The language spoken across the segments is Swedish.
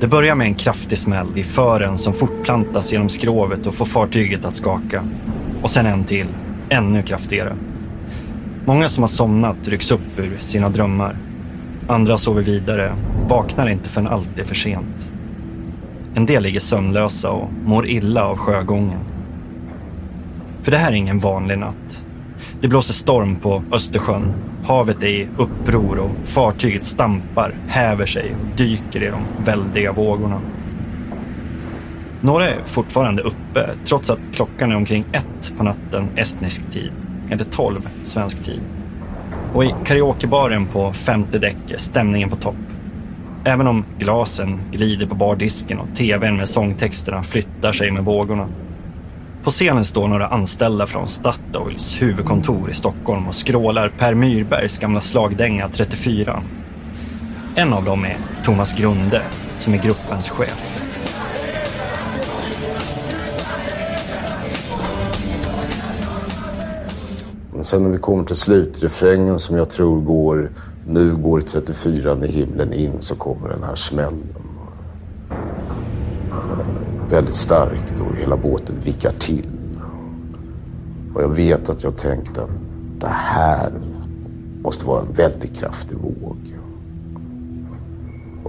Det börjar med en kraftig smäll i fören som fortplantas genom skrovet och får fartyget att skaka. Och sen en till, ännu kraftigare. Många som har somnat rycks upp ur sina drömmar. Andra sover vidare, vaknar inte förrän allt är för sent. En del ligger sömnlösa och mår illa av sjögången. För det här är ingen vanlig natt. Det blåser storm på Östersjön. Havet är i uppror och fartyget stampar, häver sig och dyker i de väldiga vågorna. Några är fortfarande uppe trots att klockan är omkring ett på natten estnisk tid, eller tolv svensk tid. Och i karaokebaren på femte däck är stämningen på topp. Även om glasen glider på bardisken och tvn med sångtexterna flyttar sig med vågorna. På scenen står några anställda från Statoils huvudkontor i Stockholm och skrålar Per Myrbergs gamla slagdänga 34. En av dem är Thomas Grunde, som är gruppens chef. Men sen när vi kommer till slutrefrängen som jag tror går nu går 34 i himlen in så kommer den här smällen. Väldigt starkt och hela båten vickar till. Och jag vet att jag tänkte att det här måste vara en väldigt kraftig våg.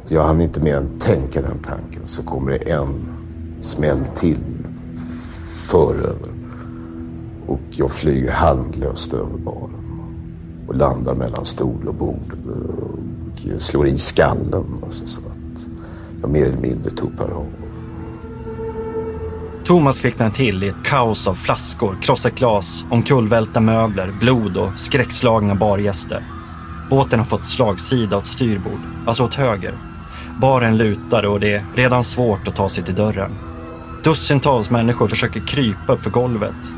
Jag hann inte mer än tänka den tanken så kommer det en smäll till föröver. Och jag flyger handlöst över baren och landar mellan stol och bord och slår i skallen. Så att jag mer eller mindre tuppar av. Thomas kvicknar till i ett kaos av flaskor, krossat glas, omkullvälta möbler, blod och skräckslagna bargäster. Båten har fått slagsida åt styrbord, alltså åt höger. Baren lutar och det är redan svårt att ta sig till dörren. Dussintals människor försöker krypa upp för golvet.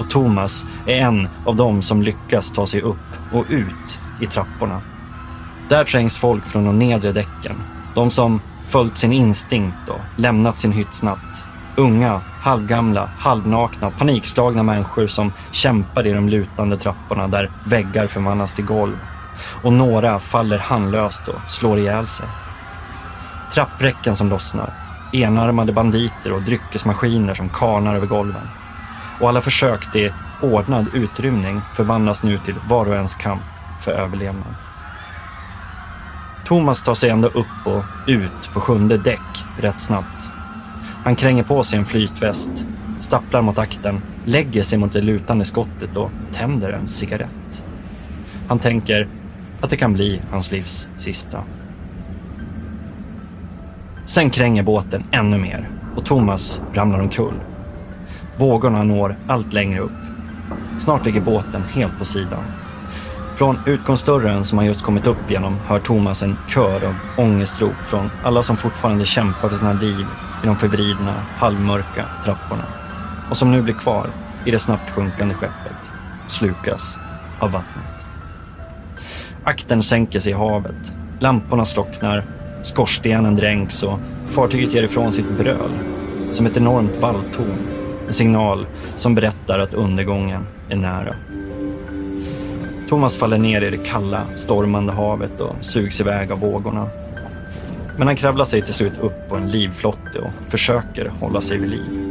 Och Thomas är en av dem som lyckas ta sig upp och ut i trapporna. Där trängs folk från de nedre däcken. De som följt sin instinkt och lämnat sin hytt snabbt. Unga, halvgamla, halvnakna, panikslagna människor som kämpar i de lutande trapporna där väggar förvandlas till golv. Och några faller handlöst och slår ihjäl sig. Trappräcken som lossnar. Enarmade banditer och dryckesmaskiner som karnar över golven. Och alla försök till ordnad utrymning förvandlas nu till var och ens kamp för överlevnad. Thomas tar sig ändå upp och ut på sjunde däck rätt snabbt. Han kränger på sig en flytväst, stapplar mot akten, lägger sig mot det lutande skottet och tänder en cigarett. Han tänker att det kan bli hans livs sista. Sen kränger båten ännu mer och Thomas ramlar omkull. Vågorna når allt längre upp. Snart ligger båten helt på sidan. Från utgångsdörren som han just kommit upp genom hör Thomas en kör av ångestrop från alla som fortfarande kämpar för sina liv i de förvridna, halvmörka trapporna. Och som nu blir kvar i det snabbt sjunkande skeppet slukas av vattnet. Akten sänker sig i havet. Lamporna slocknar, skorstenen dränks och fartyget ger ifrån sitt bröl som ett enormt valltorn. En signal som berättar att undergången är nära. Thomas faller ner i det kalla, stormande havet och sugs iväg av vågorna. Men han kravlar sig till slut upp på en livflotte och försöker hålla sig vid liv.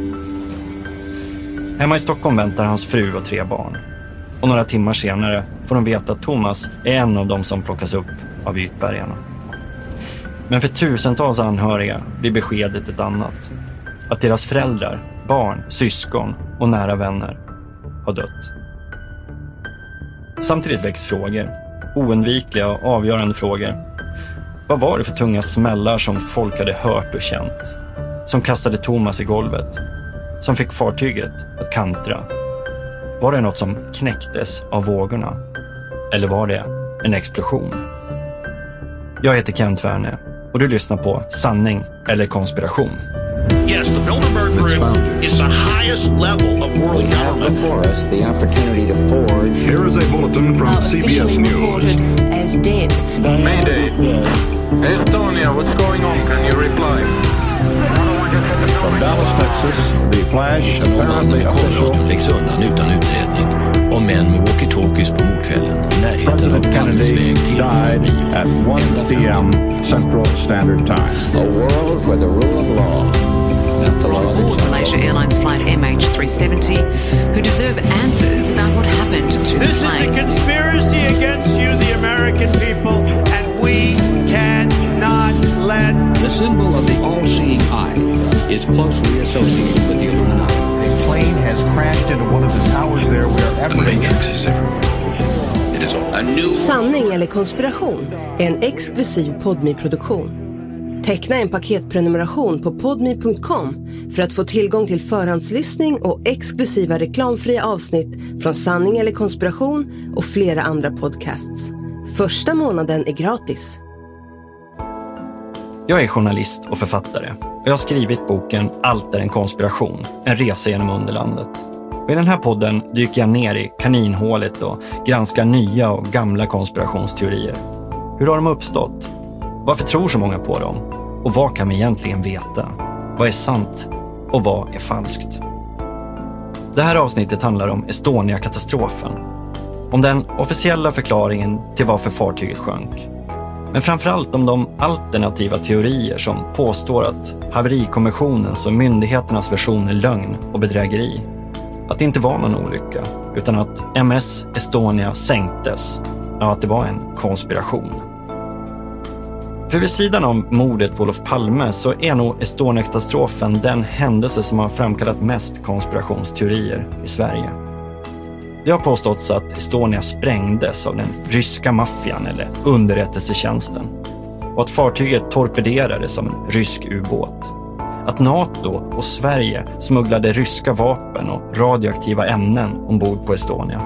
Hemma i Stockholm väntar hans fru och tre barn. Och några timmar senare får de veta att Thomas är en av dem som plockas upp av ytbergarna. Men för tusentals anhöriga blir beskedet ett annat. Att deras föräldrar, barn, syskon och nära vänner har dött. Samtidigt väcks frågor. Oundvikliga och avgörande frågor. Vad var det för tunga smällar som folk hade hört och känt? Som kastade Thomas i golvet? Som fick fartyget att kantra? Var det något som knäcktes av vågorna? Eller var det en explosion? Jag heter Kent Werne och du lyssnar på Sanning eller konspiration. Yes, the Bilderberg Group is the highest level of world We have government. before us the opportunity to forge Here is a bulletin from uh, CBS officially News. reported as dead. Mayday. Estonia, what's going on? Can you reply? From Dallas, Texas. Texas, the flash Uppgiften om mannen med kameraradion läggs undan utan utredning av män med walkie-talkies på mordkvällen i närheten av President Palmes Kennedy väg till died Bio. at 1 p.m. Central Standard Time. A world where the rule of law met the law of the Aboard jungle. Malaysia Airlines flight MH370 who deserve answers about what happened to the This is a conspiracy against you, the American people, and we cannot let The symbol of the all-seeing eye is closely associated with the Illuminati. A plane has crashed into one of the towers there wherever is everywhere. It is all. A new Sanning eller konspiration är en exklusiv podmi produktion Teckna en paketprenumeration på podmi.com för att få tillgång till förhandslyssning och exklusiva reklamfria avsnitt från Sanning eller konspiration och flera andra podcasts. Första månaden är gratis. Jag är journalist och författare och jag har skrivit boken Allt är en konspiration, en resa genom underlandet. Och I den här podden dyker jag ner i kaninhålet och granskar nya och gamla konspirationsteorier. Hur har de uppstått? Varför tror så många på dem? Och vad kan vi egentligen veta? Vad är sant och vad är falskt? Det här avsnittet handlar om Estonia-katastrofen. Om den officiella förklaringen till varför fartyget sjönk men framförallt om de alternativa teorier som påstår att haverikommissionens och myndigheternas version är lögn och bedrägeri. Att det inte var någon olycka, utan att MS Estonia sänktes. Ja, att det var en konspiration. För vid sidan om mordet på Olof Palme så är nog Estonia-katastrofen den händelse som har framkallat mest konspirationsteorier i Sverige. Det har påståtts att Estonia sprängdes av den ryska maffian eller underrättelsetjänsten och att fartyget torpederades av en rysk ubåt. Att NATO och Sverige smugglade ryska vapen och radioaktiva ämnen ombord på Estonia.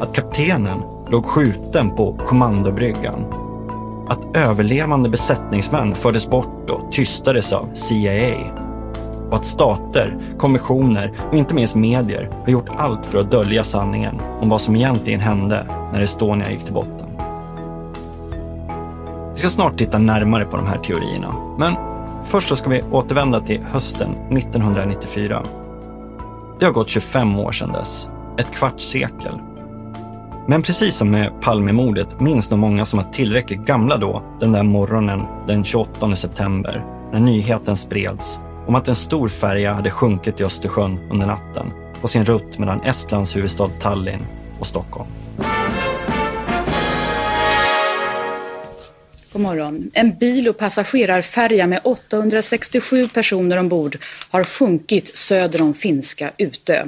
Att kaptenen låg skjuten på kommandobryggan. Att överlevande besättningsmän fördes bort och tystades av CIA och att stater, kommissioner och inte minst medier har gjort allt för att dölja sanningen om vad som egentligen hände när Estonia gick till botten. Vi ska snart titta närmare på de här teorierna, men först så ska vi återvända till hösten 1994. Det har gått 25 år sedan dess, ett kvarts sekel. Men precis som med Palmemordet minns nog många som var tillräckligt gamla då, den där morgonen den 28 september, när nyheten spreds om att en stor färja hade sjunkit i Östersjön under natten på sin rutt mellan Estlands huvudstad Tallinn och Stockholm. God morgon. En bil och passagerarfärja med 867 personer ombord har sjunkit söder om finska Utö.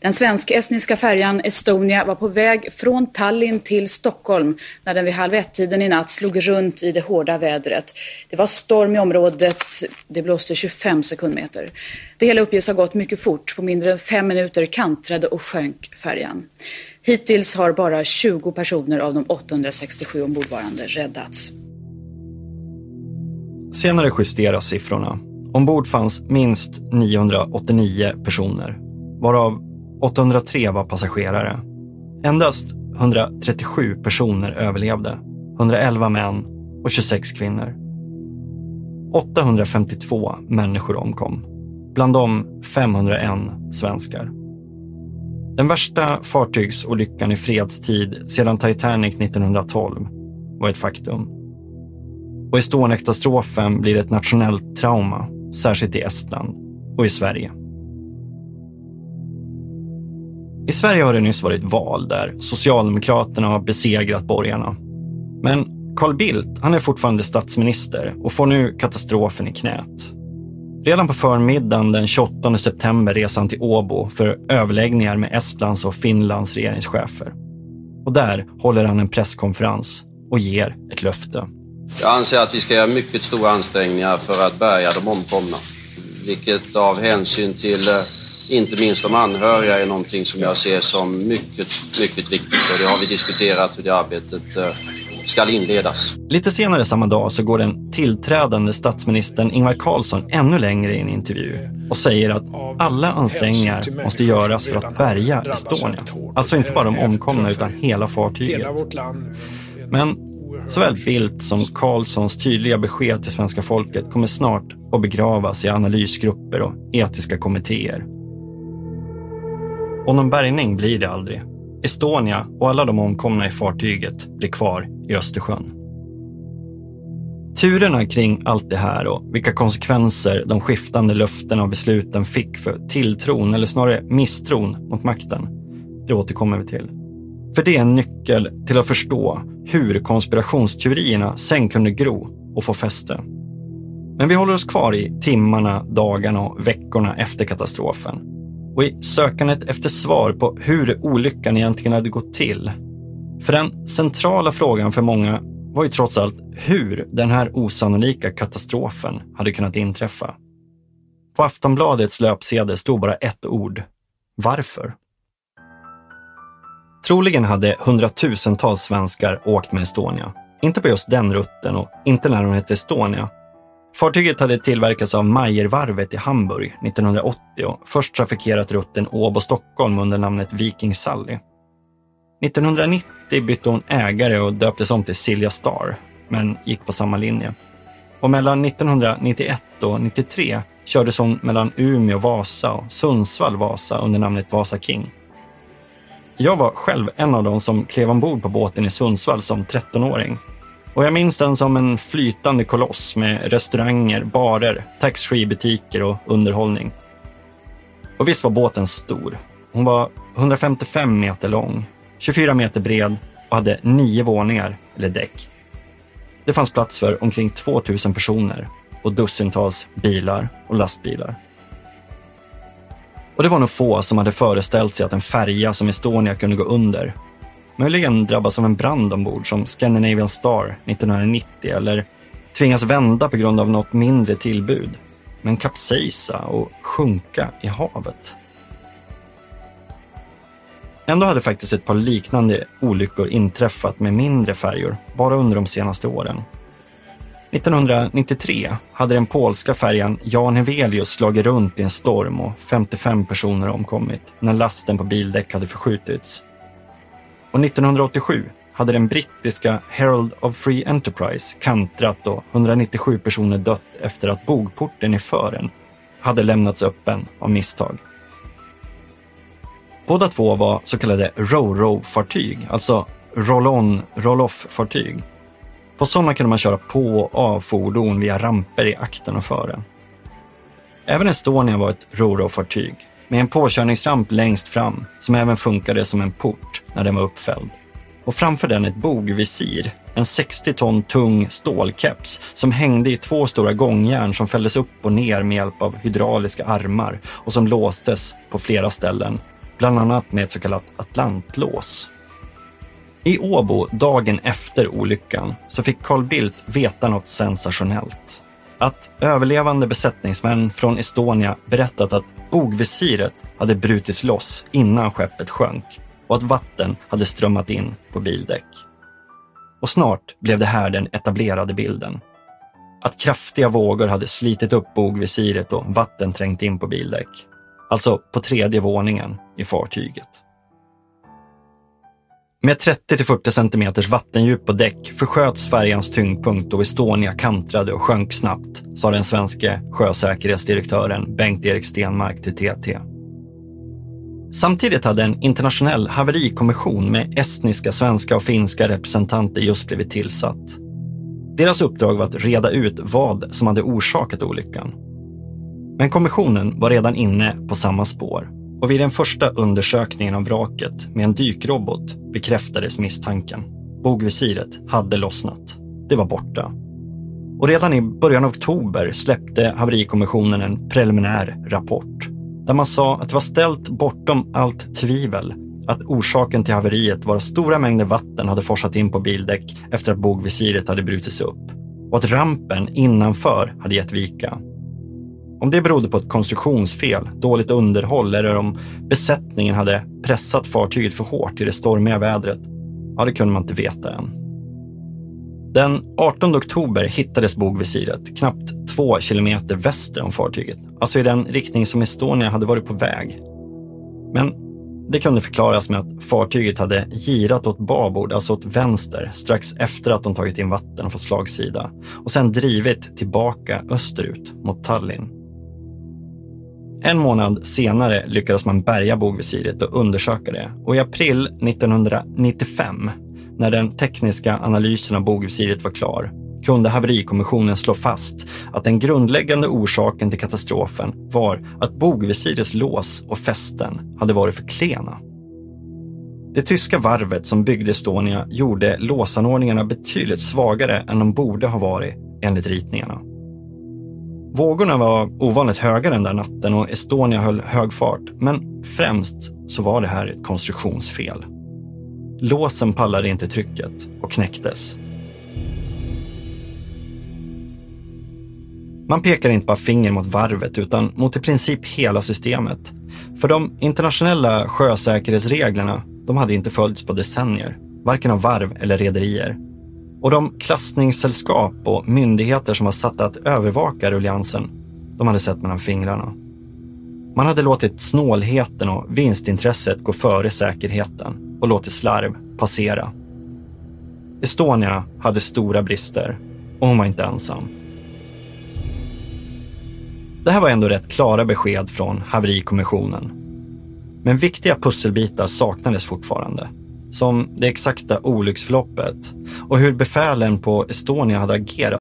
Den svensk-estniska färjan Estonia var på väg från Tallinn till Stockholm när den vid halv ett-tiden i natt slog runt i det hårda vädret. Det var storm i området, det blåste 25 sekundmeter. Det hela uppges ha gått mycket fort. På mindre än fem minuter kantrade och sjönk färjan. Hittills har bara 20 personer av de 867 ombordvarande räddats. Senare justeras siffrorna. Ombord fanns minst 989 personer, varav 803 var passagerare. Endast 137 personer överlevde, 111 män och 26 kvinnor. 852 människor omkom, bland dem 501 svenskar. Den värsta fartygsolyckan i fredstid sedan Titanic 1912 var ett faktum. Och Estonia-katastrofen blir ett nationellt trauma, särskilt i Estland och i Sverige. I Sverige har det nyss varit val där Socialdemokraterna har besegrat borgarna. Men Carl Bildt, han är fortfarande statsminister och får nu katastrofen i knät. Redan på förmiddagen den 28 september reser han till Åbo för överläggningar med Estlands och Finlands regeringschefer. Och där håller han en presskonferens och ger ett löfte. Jag anser att vi ska göra mycket stora ansträngningar för att bärga de omkomna. Vilket av hänsyn till eh, inte minst de anhöriga är någonting som jag ser som mycket, mycket viktigt. Och det har vi diskuterat hur det arbetet eh, ska inledas. Lite senare samma dag så går den tillträdande statsministern Ingvar Carlsson ännu längre i en intervju och säger att alla ansträngningar måste göras för att bärga Estonia. Alltså inte bara de omkomna utan hela fartyget. Men Såväl Bildt som Carlssons tydliga besked till svenska folket kommer snart att begravas i analysgrupper och etiska kommittéer. Och någon bärgning blir det aldrig. Estonia och alla de omkomna i fartyget blir kvar i Östersjön. Turerna kring allt det här och vilka konsekvenser de skiftande löftena och besluten fick för tilltron, eller snarare misstron mot makten, det återkommer vi till. För det är en nyckel till att förstå hur konspirationsteorierna sen kunde gro och få fäste. Men vi håller oss kvar i timmarna, dagarna och veckorna efter katastrofen. Och i sökandet efter svar på hur olyckan egentligen hade gått till. För den centrala frågan för många var ju trots allt hur den här osannolika katastrofen hade kunnat inträffa. På Aftonbladets löpsedel stod bara ett ord. Varför? Troligen hade hundratusentals svenskar åkt med Estonia. Inte på just den rutten och inte när hon hette Estonia. Fartyget hade tillverkats av Mayervarvet i Hamburg 1980 och först trafikerat rutten Åbo-Stockholm under namnet Viking Sally. 1990 bytte hon ägare och döptes om till Silja Star, men gick på samma linje. Och mellan 1991 och 93 kördes hon mellan Umeå Vasa och Sundsvall Vasa under namnet Vasa King. Jag var själv en av dem som klev ombord på båten i Sundsvall som 13-åring. Och jag minns den som en flytande koloss med restauranger, barer, taxfreebutiker och underhållning. Och visst var båten stor. Hon var 155 meter lång, 24 meter bred och hade nio våningar, eller däck. Det fanns plats för omkring 2000 personer och dussintals bilar och lastbilar. Och det var nog få som hade föreställt sig att en färja som Estonia kunde gå under. Möjligen drabbas av en brand ombord som Scandinavian Star 1990 eller tvingas vända på grund av något mindre tillbud. Men kapsejsa och sjunka i havet. Ändå hade faktiskt ett par liknande olyckor inträffat med mindre färjor bara under de senaste åren. 1993 hade den polska färjan Jan Hevelius slagit runt i en storm och 55 personer omkommit när lasten på bildäck hade förskjutits. Och 1987 hade den brittiska Herald of Free Enterprise kantrat och 197 personer dött efter att bogporten i fören hade lämnats öppen av misstag. Båda två var så kallade ro-ro-fartyg, alltså roll-on, roll-off-fartyg. På sådana kunde man köra på och av fordon via ramper i akten och fören. Även Estonia var ett roro-fartyg med en påkörningsramp längst fram som även funkade som en port när den var uppfälld. Och framför den ett bogvisir, en 60 ton tung stålkeps som hängde i två stora gångjärn som fälldes upp och ner med hjälp av hydrauliska armar och som låstes på flera ställen bland annat med ett så kallat atlantlås. I Åbo, dagen efter olyckan, så fick Carl Bildt veta något sensationellt. Att överlevande besättningsmän från Estonia berättat att bogvisiret hade brutits loss innan skeppet sjönk och att vatten hade strömmat in på bildäck. Och snart blev det här den etablerade bilden. Att kraftiga vågor hade slitit upp bogvisiret och vatten trängt in på bildäck. Alltså på tredje våningen i fartyget. Med 30-40 centimeters vattendjup på däck försköts färjans tyngdpunkt och Estonia kantrade och sjönk snabbt, sa den svenske sjösäkerhetsdirektören Bengt-Erik Stenmark till TT. Samtidigt hade en internationell haverikommission med estniska, svenska och finska representanter just blivit tillsatt. Deras uppdrag var att reda ut vad som hade orsakat olyckan men kommissionen var redan inne på samma spår och vid den första undersökningen av vraket med en dykrobot bekräftades misstanken. Bogvisiret hade lossnat. Det var borta. Och redan i början av oktober släppte haverikommissionen en preliminär rapport där man sa att det var ställt bortom allt tvivel att orsaken till haveriet var att stora mängder vatten hade forsat in på bildäck efter att bogvisiret hade brutits upp och att rampen innanför hade gett vika. Om det berodde på ett konstruktionsfel, dåligt underhåll eller om besättningen hade pressat fartyget för hårt i det stormiga vädret, ja, det kunde man inte veta än. Den 18 oktober hittades bogvisiret knappt två kilometer väster om fartyget, alltså i den riktning som Estonia hade varit på väg. Men Det kunde förklaras med att fartyget hade girat åt babord, alltså åt vänster, strax efter att de tagit in vatten och fått slagsida och sedan drivit tillbaka österut mot Tallinn. En månad senare lyckades man bärga bogvisiret och undersöka det och i april 1995, när den tekniska analysen av bogvisiret var klar, kunde haverikommissionen slå fast att den grundläggande orsaken till katastrofen var att bogvisirets lås och fästen hade varit för klena. Det tyska varvet som byggde Estonia gjorde låsanordningarna betydligt svagare än de borde ha varit enligt ritningarna. Vågorna var ovanligt höga den där natten och Estonia höll hög fart, men främst så var det här ett konstruktionsfel. Låsen pallade inte trycket och knäcktes Man pekar inte bara finger mot varvet utan mot i princip hela systemet. För de internationella sjösäkerhetsreglerna, de hade inte följts på decennier, varken av varv eller rederier. Och de klassningssällskap och myndigheter som var satta att övervaka ruljansen, de hade sett mellan fingrarna. Man hade låtit snålheten och vinstintresset gå före säkerheten och låtit slarv passera. Estonia hade stora brister och hon var inte ensam. Det här var ändå rätt klara besked från haverikommissionen. Men viktiga pusselbitar saknades fortfarande. Som det exakta olycksförloppet och hur befälen på Estonia hade agerat.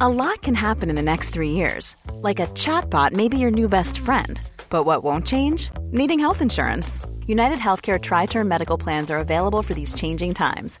A lot can happen in the next three years. Like a chatbot may be your new best friend. But what won't change? Needing health insurance. United Healthcare Tri Term Medical Plans are available for these changing times.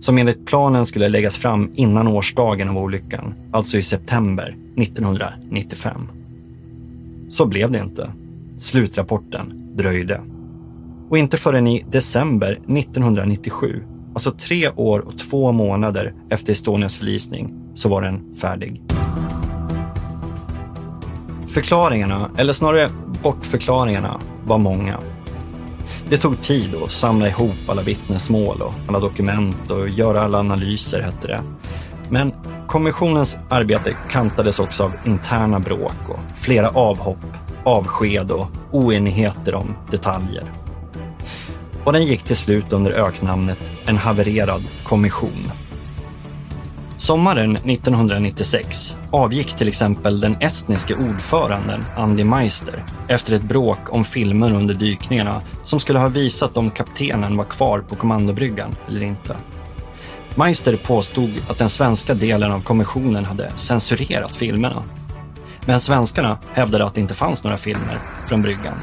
Som enligt planen skulle läggas fram innan årsdagen av olyckan, alltså i september 1995. Så blev det inte. Slutrapporten dröjde. Och inte förrän i december 1997, alltså tre år och två månader efter Estonias förlisning, så var den färdig. Förklaringarna, eller snarare bortförklaringarna, var många. Det tog tid att samla ihop alla vittnesmål och alla dokument och göra alla analyser, hette det. Men kommissionens arbete kantades också av interna bråk och flera avhopp, avsked och oenigheter om detaljer. Och den gick till slut under öknamnet En havererad kommission. Sommaren 1996 avgick till exempel den estniske ordföranden Andy Meister efter ett bråk om filmer under dykningarna som skulle ha visat om kaptenen var kvar på kommandobryggan eller inte. Meister påstod att den svenska delen av kommissionen hade censurerat filmerna. Men svenskarna hävdade att det inte fanns några filmer från bryggan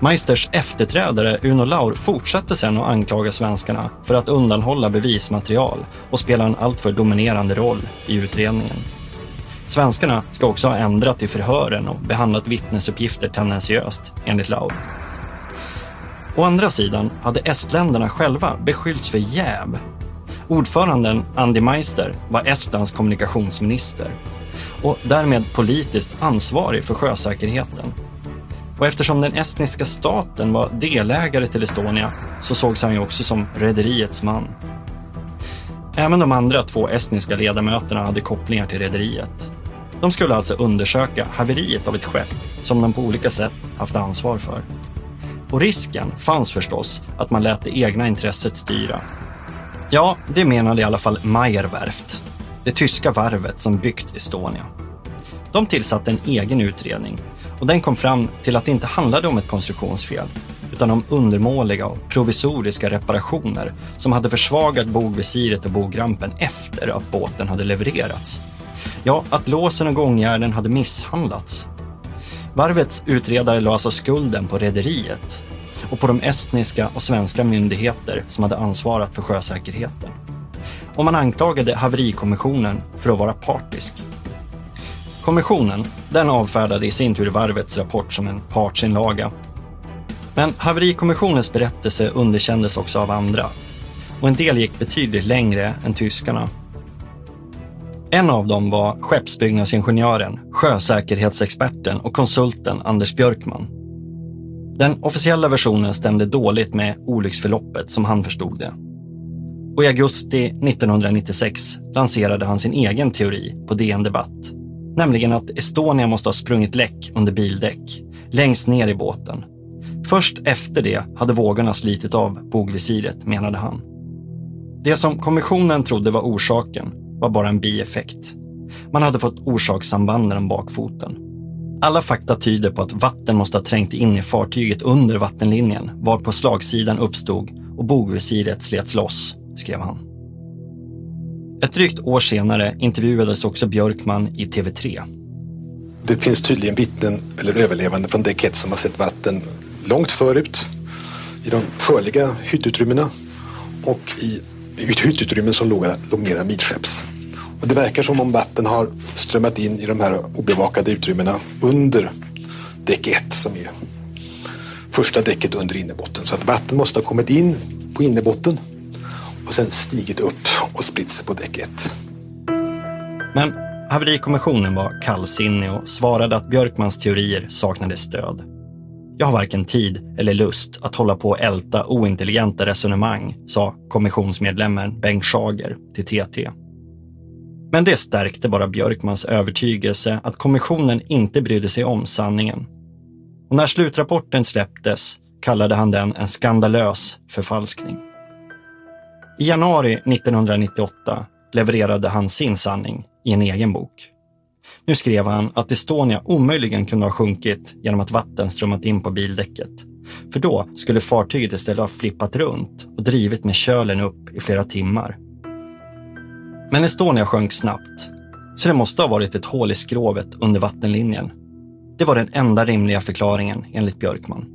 Meisters efterträdare Uno Laur fortsatte sedan att anklaga svenskarna för att undanhålla bevismaterial och spela en alltför dominerande roll i utredningen. Svenskarna ska också ha ändrat i förhören och behandlat vittnesuppgifter tendentiöst, enligt Laur. Å andra sidan hade estländerna själva beskyllts för jäv. Ordföranden Andy Meister var Estlands kommunikationsminister och därmed politiskt ansvarig för sjösäkerheten och eftersom den estniska staten var delägare till Estonia så sågs han ju också som rederiets man. Även de andra två estniska ledamöterna hade kopplingar till rederiet. De skulle alltså undersöka haveriet av ett skepp som de på olika sätt haft ansvar för. Och risken fanns förstås att man lät det egna intresset styra. Ja, det menade i alla fall Meyerwerft, det tyska varvet som byggt Estonia. De tillsatte en egen utredning och den kom fram till att det inte handlade om ett konstruktionsfel utan om undermåliga och provisoriska reparationer som hade försvagat bogvisiret och bogrampen efter att båten hade levererats. Ja, att låsen och gångjärden hade misshandlats. Varvets utredare la alltså skulden på rederiet och på de estniska och svenska myndigheter som hade ansvarat för sjösäkerheten. Och man anklagade haverikommissionen för att vara partisk. Kommissionen den avfärdade i sin tur varvets rapport som en partsinlaga. Men haverikommissionens berättelse underkändes också av andra. Och en del gick betydligt längre än tyskarna. En av dem var skeppsbyggnadsingenjören, sjösäkerhetsexperten och konsulten Anders Björkman. Den officiella versionen stämde dåligt med olycksförloppet som han förstod det. Och i augusti 1996 lanserade han sin egen teori på DN Debatt. Nämligen att Estonia måste ha sprungit läck under bildäck, längst ner i båten. Först efter det hade vågorna slitit av bogvisiret, menade han. Det som kommissionen trodde var orsaken var bara en bieffekt. Man hade fått orsakssambanden om bakfoten. Alla fakta tyder på att vatten måste ha trängt in i fartyget under vattenlinjen varpå slagsidan uppstod och bogvisiret slets loss, skrev han. Ett drygt år senare intervjuades också Björkman i TV3. Det finns tydligen vittnen eller överlevande från däck 1 som har sett vatten långt förut i de förliga hyttutrymmena och i hyttutrymmen som låg, låg mera midskepps. Och det verkar som om vatten har strömmat in i de här obevakade utrymmena under däck 1 som är första däcket under innebotten. Så att vatten måste ha kommit in på innebotten och sen stigit upp och spritt sig på däck 1. Men haverikommissionen var kallsinnig och svarade att Björkmans teorier saknade stöd. Jag har varken tid eller lust att hålla på och älta ointelligenta resonemang, sa kommissionsmedlemmen Bengt Schager till TT. Men det stärkte bara Björkmans övertygelse att kommissionen inte brydde sig om sanningen. Och när slutrapporten släpptes kallade han den en skandalös förfalskning. I januari 1998 levererade han sin sanning i en egen bok. Nu skrev han att Estonia omöjligen kunde ha sjunkit genom att vatten strömmat in på bildäcket. För då skulle fartyget istället ha flippat runt och drivit med kölen upp i flera timmar. Men Estonia sjönk snabbt, så det måste ha varit ett hål i skrovet under vattenlinjen. Det var den enda rimliga förklaringen enligt Björkman.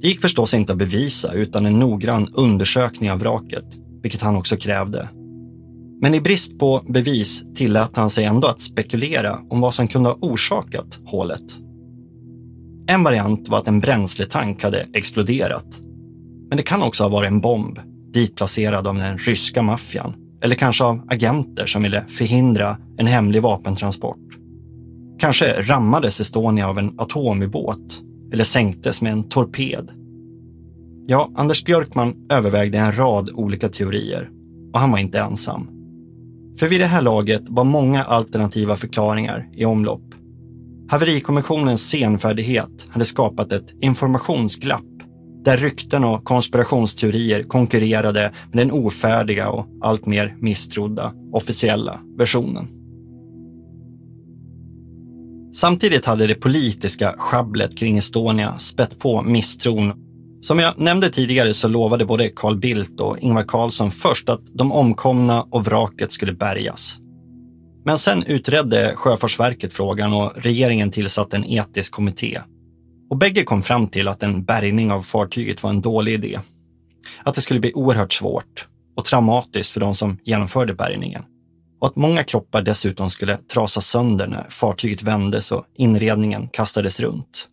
Det gick förstås inte att bevisa utan en noggrann undersökning av vraket, vilket han också krävde. Men i brist på bevis tillät han sig ändå att spekulera om vad som kunde ha orsakat hålet. En variant var att en bränsletank hade exploderat. Men det kan också ha varit en bomb, ditplacerad av den ryska maffian. Eller kanske av agenter som ville förhindra en hemlig vapentransport. Kanske rammades Estonia av en atomubåt eller sänktes med en torped. Ja, Anders Björkman övervägde en rad olika teorier och han var inte ensam. För vid det här laget var många alternativa förklaringar i omlopp. Haverikommissionens senfärdighet hade skapat ett informationsglapp där rykten och konspirationsteorier konkurrerade med den ofärdiga och alltmer misstrodda officiella versionen. Samtidigt hade det politiska schabblet kring Estonia spett på misstron. Som jag nämnde tidigare så lovade både Carl Bildt och Ingvar Carlsson först att de omkomna och vraket skulle bärgas. Men sen utredde Sjöfartsverket frågan och regeringen tillsatte en etisk kommitté. Och bägge kom fram till att en bärgning av fartyget var en dålig idé. Att det skulle bli oerhört svårt och traumatiskt för de som genomförde bärgningen och att många kroppar dessutom skulle trasas sönder när fartyget vändes och inredningen kastades runt.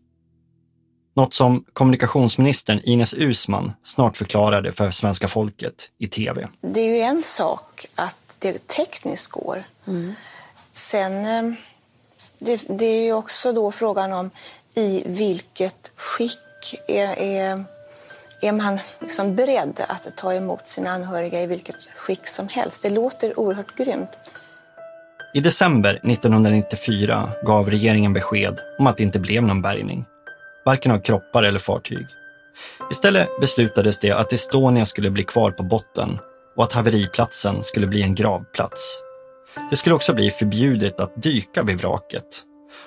Något som kommunikationsministern Ines Usman snart förklarade för svenska folket i tv. Det är ju en sak att det tekniskt går. Mm. Sen, eh, det, det, är ju också då frågan om i vilket skick är, är, är man liksom beredd att ta emot sina anhöriga i vilket skick som helst. Det låter oerhört grymt. I december 1994 gav regeringen besked om att det inte blev någon bärgning varken av kroppar eller fartyg. Istället beslutades det att Estonia skulle bli kvar på botten och att haveriplatsen skulle bli en gravplats. Det skulle också bli förbjudet att dyka vid vraket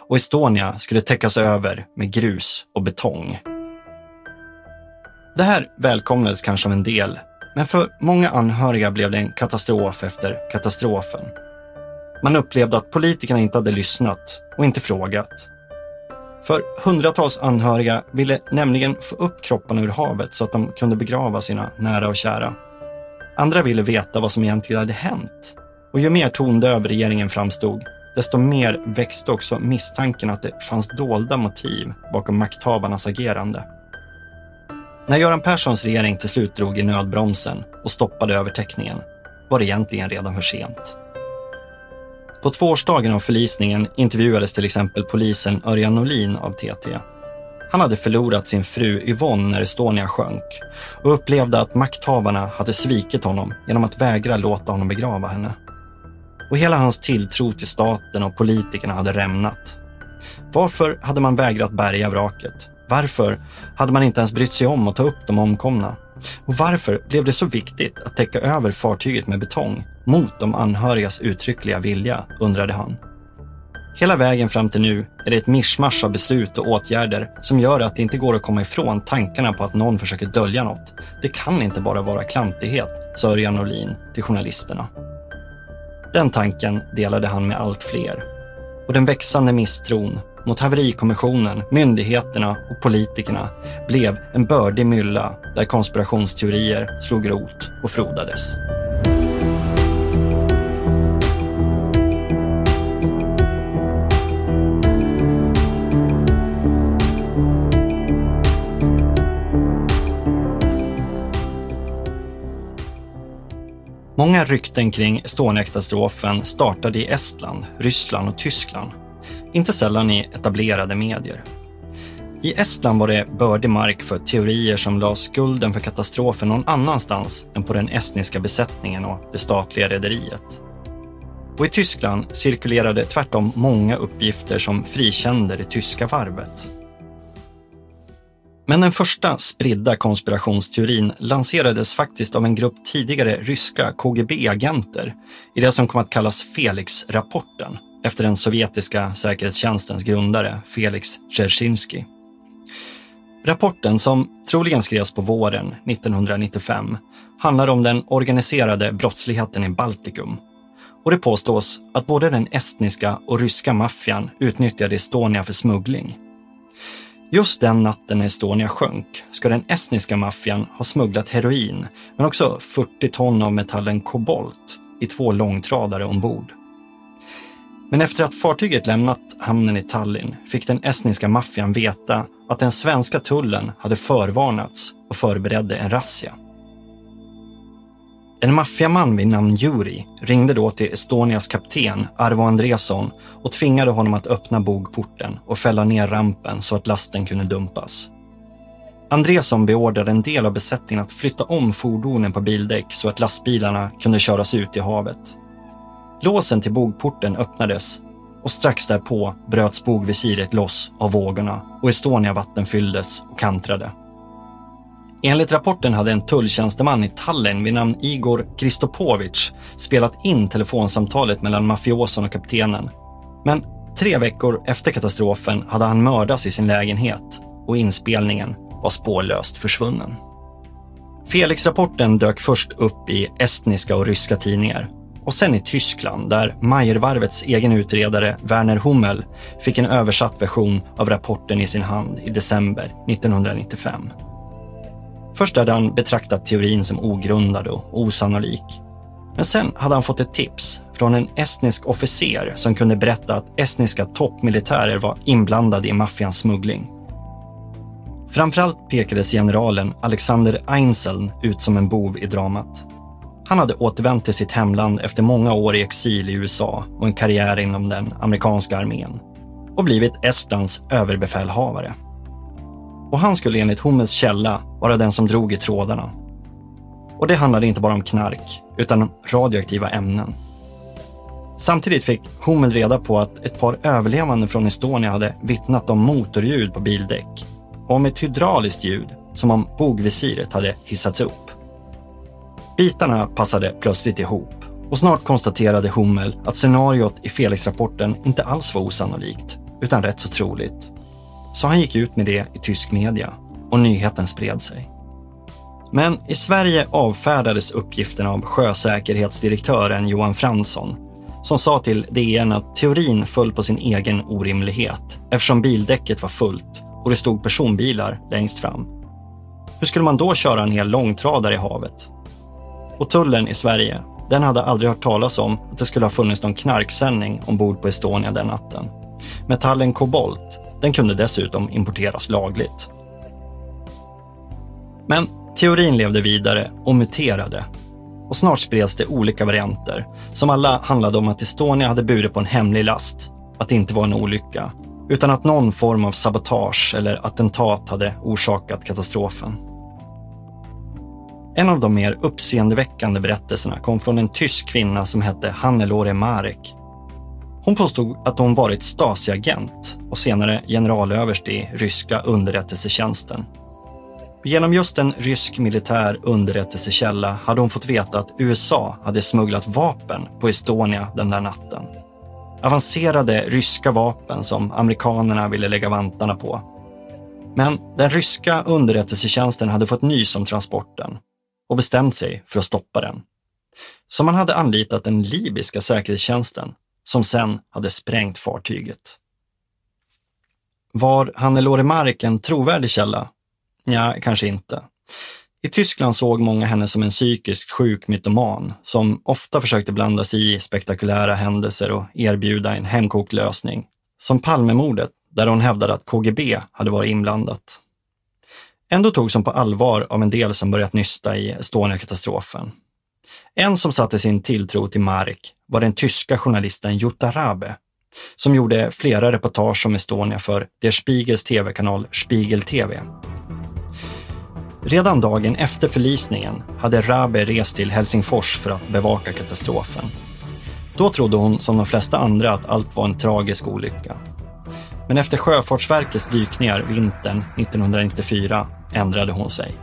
och Estonia skulle täckas över med grus och betong. Det här välkomnades kanske av en del, men för många anhöriga blev det en katastrof efter katastrofen. Man upplevde att politikerna inte hade lyssnat och inte frågat för hundratals anhöriga ville nämligen få upp kropparna ur havet så att de kunde begrava sina nära och kära. Andra ville veta vad som egentligen hade hänt. Och ju mer tondöv regeringen framstod, desto mer växte också misstanken att det fanns dolda motiv bakom makthavarnas agerande. När Göran Perssons regering till slut drog i nödbromsen och stoppade övertäckningen var det egentligen redan för sent. På tvåårsdagen av förlisningen intervjuades till exempel polisen Örjan Norlin av TT. Han hade förlorat sin fru Yvonne när Estonia sjönk och upplevde att makthavarna hade svikit honom genom att vägra låta honom begrava henne. Och hela hans tilltro till staten och politikerna hade rämnat. Varför hade man vägrat bärga vraket? Varför hade man inte ens brytt sig om att ta upp de omkomna? Och varför blev det så viktigt att täcka över fartyget med betong mot de anhörigas uttryckliga vilja, undrade han. Hela vägen fram till nu är det ett mischmasch av beslut och åtgärder som gör att det inte går att komma ifrån tankarna på att någon försöker dölja något. Det kan inte bara vara klantighet, sa Örjan Norlin till journalisterna. Den tanken delade han med allt fler. Och den växande misstron mot haverikommissionen, myndigheterna och politikerna blev en bördig mylla där konspirationsteorier slog rot och frodades. Många rykten kring Estonia-katastrofen startade i Estland, Ryssland och Tyskland. Inte sällan i etablerade medier. I Estland var det bördig mark för teorier som la skulden för katastrofen någon annanstans än på den estniska besättningen och det statliga rederiet. Och i Tyskland cirkulerade tvärtom många uppgifter som frikände det tyska varvet. Men den första spridda konspirationsteorin lanserades faktiskt av en grupp tidigare ryska KGB-agenter i det som kom att kallas Felix-rapporten efter den sovjetiska säkerhetstjänstens grundare Felix Dzerzjinskij. Rapporten, som troligen skrevs på våren 1995, handlar om den organiserade brottsligheten i Baltikum. Och det påstås att både den estniska och ryska maffian utnyttjade Estonia för smuggling. Just den natten när Estonia sjönk ska den estniska maffian ha smugglat heroin, men också 40 ton av metallen kobolt i två långtradare ombord. Men efter att fartyget lämnat hamnen i Tallinn fick den estniska maffian veta att den svenska tullen hade förvarnats och förberedde en razzia. En maffiaman vid namn Juri ringde då till Estonias kapten Arvo Andresson och tvingade honom att öppna bogporten och fälla ner rampen så att lasten kunde dumpas. Andresson beordrade en del av besättningen att flytta om fordonen på bildäck så att lastbilarna kunde köras ut i havet. Låsen till bogporten öppnades och strax därpå bröts bogvisiret loss av vågorna och Estonia vatten fylldes och kantrade. Enligt rapporten hade en tulltjänsteman i Tallinn vid namn Igor Kristopovic spelat in telefonsamtalet mellan mafiosen och kaptenen. Men tre veckor efter katastrofen hade han mördats i sin lägenhet och inspelningen var spårlöst försvunnen. Felix-rapporten dök först upp i estniska och ryska tidningar och sen i Tyskland där Mayervarvets egen utredare Werner Hummel fick en översatt version av rapporten i sin hand i december 1995. Först hade han betraktat teorin som ogrundad och osannolik. Men sen hade han fått ett tips från en estnisk officer som kunde berätta att estniska toppmilitärer var inblandade i maffians smuggling. Framförallt pekades generalen Alexander Einzeln ut som en bov i dramat. Han hade återvänt till sitt hemland efter många år i exil i USA och en karriär inom den amerikanska armén och blivit Estlands överbefälhavare. Och han skulle enligt Hummels källa vara den som drog i trådarna. Och det handlade inte bara om knark, utan om radioaktiva ämnen. Samtidigt fick Hummel reda på att ett par överlevande från Estonia hade vittnat om motorljud på bildäck och om ett hydrauliskt ljud som om bogvisiret hade hissats upp. Bitarna passade plötsligt ihop och snart konstaterade Hummel att scenariot i Felix-rapporten inte alls var osannolikt, utan rätt så troligt. Så han gick ut med det i tysk media och nyheten spred sig. Men i Sverige avfärdades uppgifterna av sjösäkerhetsdirektören Johan Fransson som sa till DN att teorin föll på sin egen orimlighet eftersom bildäcket var fullt och det stod personbilar längst fram. Hur skulle man då köra en hel långtradare i havet? Och tullen i Sverige, den hade aldrig hört talas om att det skulle ha funnits någon knarksändning ombord på Estonia den natten. Metallen kobolt, den kunde dessutom importeras lagligt. Men teorin levde vidare och muterade. Och snart spreds det olika varianter som alla handlade om att Estonia hade burit på en hemlig last, att det inte var en olycka, utan att någon form av sabotage eller attentat hade orsakat katastrofen. En av de mer uppseendeväckande berättelserna kom från en tysk kvinna som hette Hannelore Marek. Hon påstod att hon varit Stasi-agent och senare generalöverst i ryska underrättelsetjänsten. Genom just en rysk militär underrättelsekälla hade hon fått veta att USA hade smugglat vapen på Estonia den där natten. Avancerade ryska vapen som amerikanerna ville lägga vantarna på. Men den ryska underrättelsetjänsten hade fått nys om transporten och bestämt sig för att stoppa den. Så man hade anlitat den libyska säkerhetstjänsten som sen hade sprängt fartyget. Var Hannelore Mark en trovärdig källa? Ja, kanske inte. I Tyskland såg många henne som en psykiskt sjuk mytoman som ofta försökte blanda sig i spektakulära händelser och erbjuda en hemkokt lösning. Som Palmemordet, där hon hävdade att KGB hade varit inblandat. Ändå togs hon på allvar av en del som börjat nysta i Estonia-katastrofen. En som satte sin tilltro till Mark var den tyska journalisten Jutta Rabe, som gjorde flera reportage om Estonia för Der Spiegels tv-kanal Spiegel TV. Redan dagen efter förlisningen hade Rabe rest till Helsingfors för att bevaka katastrofen. Då trodde hon som de flesta andra att allt var en tragisk olycka. Men efter Sjöfartsverkets dykningar vintern 1994 ändrade hon sig.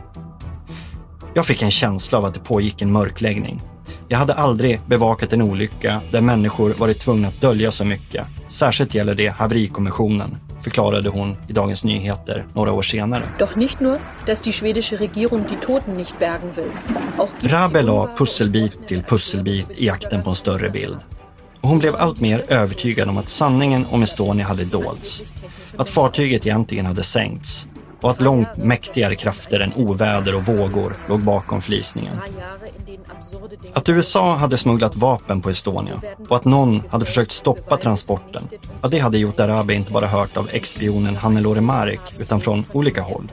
Jag fick en känsla av att det pågick en mörkläggning. Jag hade aldrig bevakat en olycka där människor varit tvungna att dölja så mycket. Särskilt gäller det haverikommissionen, förklarade hon i Dagens Nyheter några år senare. Doch nicht nur, dass die schwedische Regierung die Toten nicht bergen will. Auch Rabe la pusselbit till pusselbit i jakten på en större bild. Och hon blev allt mer övertygad om att sanningen om Estonia hade dolts. Att fartyget egentligen hade sänkts och att långt mäktigare krafter än oväder och vågor låg bakom förlisningen. Att USA hade smugglat vapen på Estonia och att någon hade försökt stoppa transporten, ja, det hade gjort Arabi inte bara hört av ex-spionen Hannelore Marek utan från olika håll.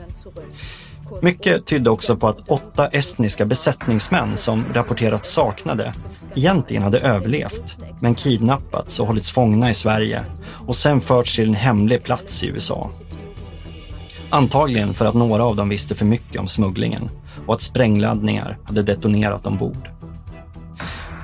Mycket tydde också på att åtta estniska besättningsmän som rapporterats saknade egentligen hade överlevt, men kidnappats och hållits fångna i Sverige och sen förts till en hemlig plats i USA. Antagligen för att några av dem visste för mycket om smugglingen och att sprängladdningar hade detonerat ombord.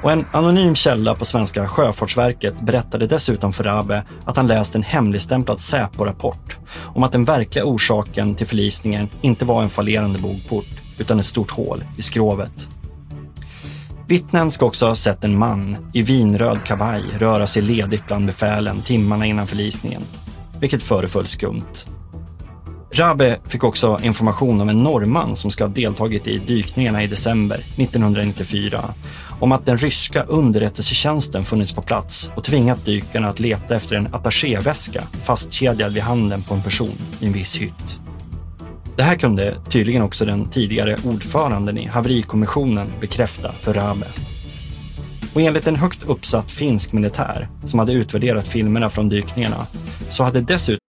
Och en anonym källa på svenska Sjöfartsverket berättade dessutom för Rabe att han läst en hemligstämplad Säpo-rapport om att den verkliga orsaken till förlisningen inte var en fallerande bogport utan ett stort hål i skrovet. Vittnen ska också ha sett en man i vinröd kavaj röra sig ledigt bland befälen timmarna innan förlisningen, vilket föreföll skumt. Rabe fick också information om en norrman som ska ha deltagit i dykningarna i december 1994 om att den ryska underrättelsetjänsten funnits på plats och tvingat dykarna att leta efter en attachéväska fastkedjad vid handen på en person i en viss hytt. Det här kunde tydligen också den tidigare ordföranden i haverikommissionen bekräfta för Rabe. Och enligt en högt uppsatt finsk militär som hade utvärderat filmerna från dykningarna så hade dessutom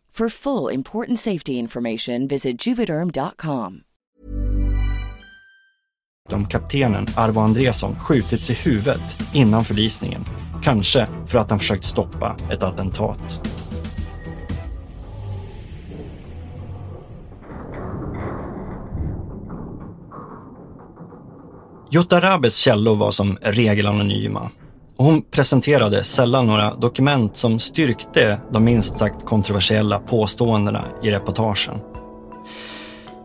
For full important safety information, visit juvederm.com. om kaptenen Arvo Andresson skjutits i huvudet innan förlisningen. Kanske för att han försökt stoppa ett attentat. Jutta Rabes källor var som regel anonyma och hon presenterade sällan några dokument som styrkte de minst sagt kontroversiella påståendena i reportagen.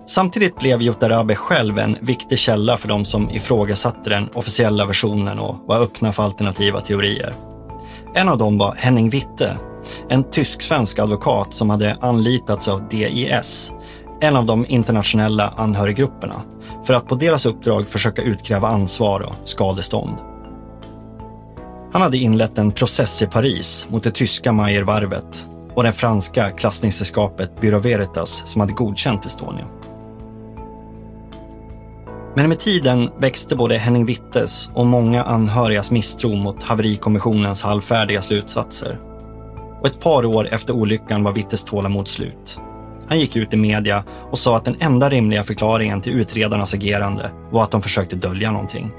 Samtidigt blev Jutta Rabe själv en viktig källa för de som ifrågasatte den officiella versionen och var öppna för alternativa teorier. En av dem var Henning Witte, en tysk-svensk advokat som hade anlitats av DIS, en av de internationella anhöriggrupperna, för att på deras uppdrag försöka utkräva ansvar och skadestånd. Han hade inlett en process i Paris mot det tyska Mayervarvet och det franska klassningssällskapet Bureau Veritas som hade godkänt Estonia. Men med tiden växte både Henning Wittes och många anhörigas misstro mot haverikommissionens halvfärdiga slutsatser. Och ett par år efter olyckan var Wittes tålamod slut. Han gick ut i media och sa att den enda rimliga förklaringen till utredarnas agerande var att de försökte dölja någonting.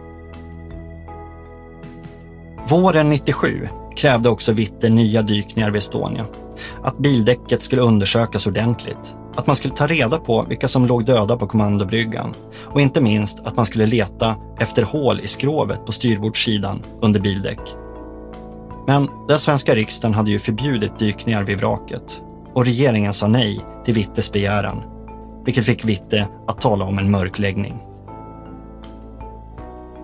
Våren 97 krävde också Witte nya dykningar vid Estonia. Att bildäcket skulle undersökas ordentligt. Att man skulle ta reda på vilka som låg döda på kommandobryggan. Och inte minst att man skulle leta efter hål i skrovet på styrbordssidan under bildäck. Men den svenska riksdagen hade ju förbjudit dykningar vid vraket och regeringen sa nej till Wittes begäran, vilket fick Witte att tala om en mörkläggning.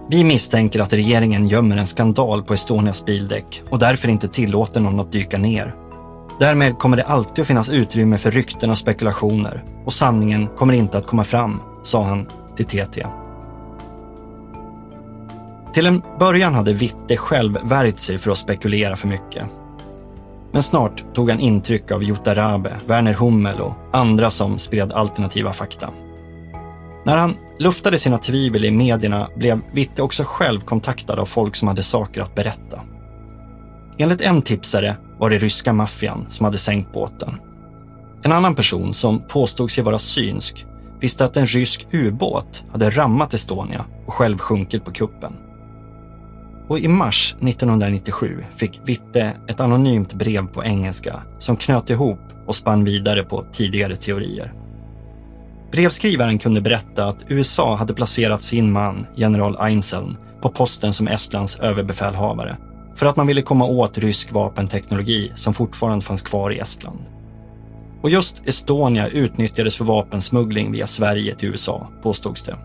Vi misstänker att regeringen gömmer en skandal på Estonias bildäck och därför inte tillåter någon att dyka ner. Därmed kommer det alltid att finnas utrymme för rykten och spekulationer och sanningen kommer inte att komma fram, sa han till TT. Till en början hade Witte själv värjt sig för att spekulera för mycket. Men snart tog han intryck av Jutta Rabe, Werner Hummel och andra som spred alternativa fakta. När han luftade sina tvivel i medierna blev Witte också själv kontaktad av folk som hade saker att berätta. Enligt en tipsare var det ryska maffian som hade sänkt båten. En annan person som påstod sig vara synsk visste att en rysk ubåt hade rammat Estonia och själv sjunkit på kuppen. Och i mars 1997 fick Witte ett anonymt brev på engelska som knöt ihop och spann vidare på tidigare teorier. Brevskrivaren kunde berätta att USA hade placerat sin man, general Einzeln, på posten som Estlands överbefälhavare för att man ville komma åt rysk vapenteknologi som fortfarande fanns kvar i Estland. Och just Estonia utnyttjades för vapensmuggling via Sverige till USA, påstods det.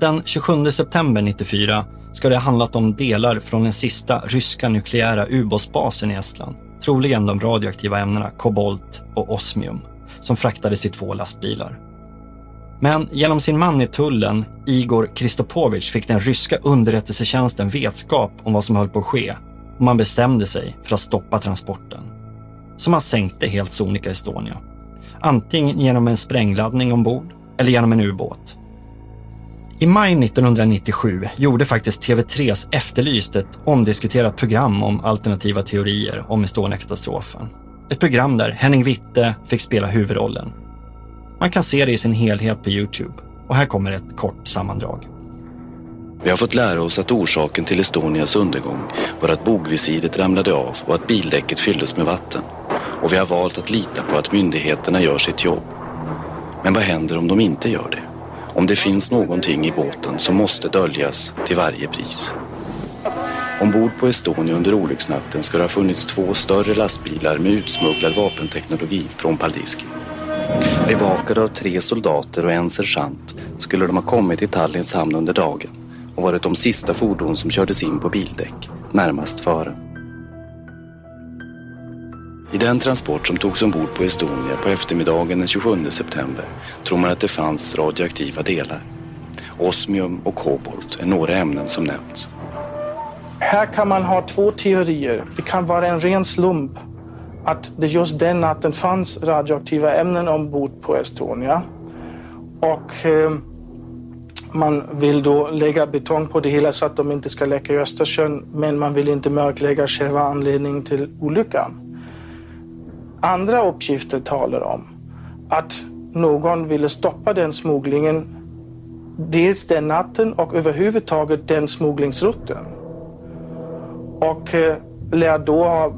Den 27 september 94 ska det ha handlat om delar från den sista ryska nukleära ubåtsbasen i Estland. Troligen de radioaktiva ämnena kobolt och osmium som fraktades i två lastbilar. Men genom sin man i tullen, Igor Kristopovich, fick den ryska underrättelsetjänsten vetskap om vad som höll på att ske och man bestämde sig för att stoppa transporten. Så man sänkte helt sonika Estonia. Antingen genom en sprängladdning ombord eller genom en ubåt. I maj 1997 gjorde faktiskt TV3s Efterlyst ett omdiskuterat program om alternativa teorier om Estonia-katastrofen. Ett program där Henning Witte fick spela huvudrollen. Man kan se det i sin helhet på Youtube. Och här kommer ett kort sammandrag. Vi har fått lära oss att orsaken till Estonias undergång var att bogvisiret ramlade av och att bildäcket fylldes med vatten. Och vi har valt att lita på att myndigheterna gör sitt jobb. Men vad händer om de inte gör det? Om det finns någonting i båten som måste döljas till varje pris. Ombord på Estonia under olycksnatten ska det ha funnits två större lastbilar med utsmugglad vapenteknologi från Paldiski. Bevakade av tre soldater och en sergeant skulle de ha kommit till Tallinns hamn under dagen och varit de sista fordon som kördes in på bildäck, närmast före. I den transport som togs ombord på Estonia på eftermiddagen den 27 september tror man att det fanns radioaktiva delar. Osmium och kobolt är några ämnen som nämnts. Här kan man ha två teorier. Det kan vara en ren slump att det just den natten fanns radioaktiva ämnen ombord på Estonia. Och eh, man vill då lägga betong på det hela så att de inte ska läcka i Östersjön. Men man vill inte mörklägga själva anledningen till olyckan. Andra uppgifter talar om att någon ville stoppa den smugglingen dels den natten och överhuvudtaget den smugglingsrutten. Och eh, lär då ha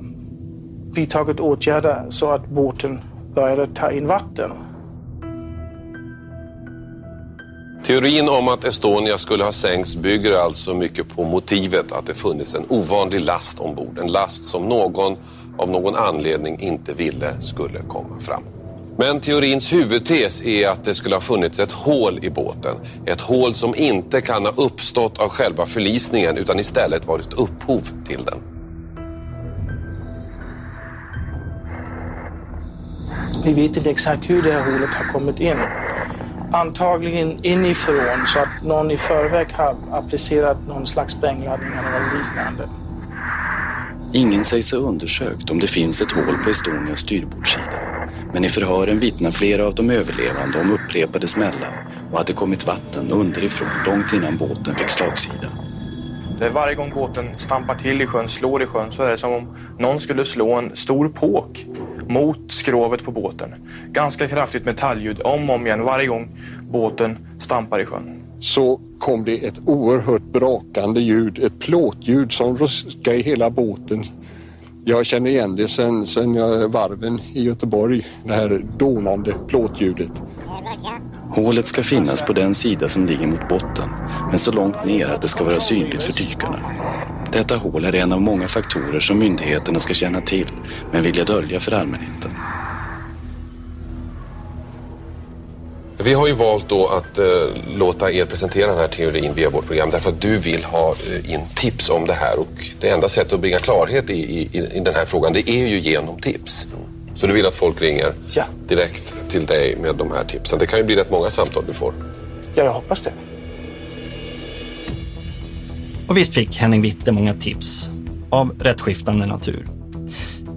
vidtagit åtgärder så att båten började ta in vatten. Teorin om att Estonia skulle ha sänkts bygger alltså mycket på motivet att det funnits en ovanlig last ombord. En last som någon av någon anledning inte ville skulle komma fram. Men teorins huvudtes är att det skulle ha funnits ett hål i båten. Ett hål som inte kan ha uppstått av själva förlisningen utan istället varit upphov till den. Vi vet inte exakt hur det här hålet har kommit in. Antagligen inifrån så att någon i förväg har applicerat någon slags sprängladdning eller liknande. Ingen sägs ha undersökt om det finns ett hål på Estonias styrbordssida. Men i förhören vittnar flera av de överlevande om upprepade smällar och att det kommit vatten underifrån långt innan båten fick slagsida. Det är varje gång båten stampar till i sjön, slår i sjön, så är det som om någon skulle slå en stor påk mot skrovet på båten. Ganska kraftigt metallljud om och om igen varje gång båten stampar i sjön. Så kom det ett oerhört brakande ljud, ett plåtljud som ruskade i hela båten. Jag känner igen det sen, sen jag varven i Göteborg, det här donande plåtljudet. Hålet ska finnas på den sida som ligger mot botten, men så långt ner att det ska vara synligt för dykarna. Detta hål är en av många faktorer som myndigheterna ska känna till, men vilja dölja för allmänheten. Vi har ju valt då att eh, låta er presentera den här teorin via vårt program därför att du vill ha eh, in tips om det här och det enda sättet att bringa klarhet i, i, i den här frågan det är ju genom tips. Så du vill att folk ringer ja. direkt till dig med de här tipsen. Det kan ju bli rätt många samtal du får. Ja, jag hoppas det. Och visst fick Henning Witte många tips av rätt skiftande natur.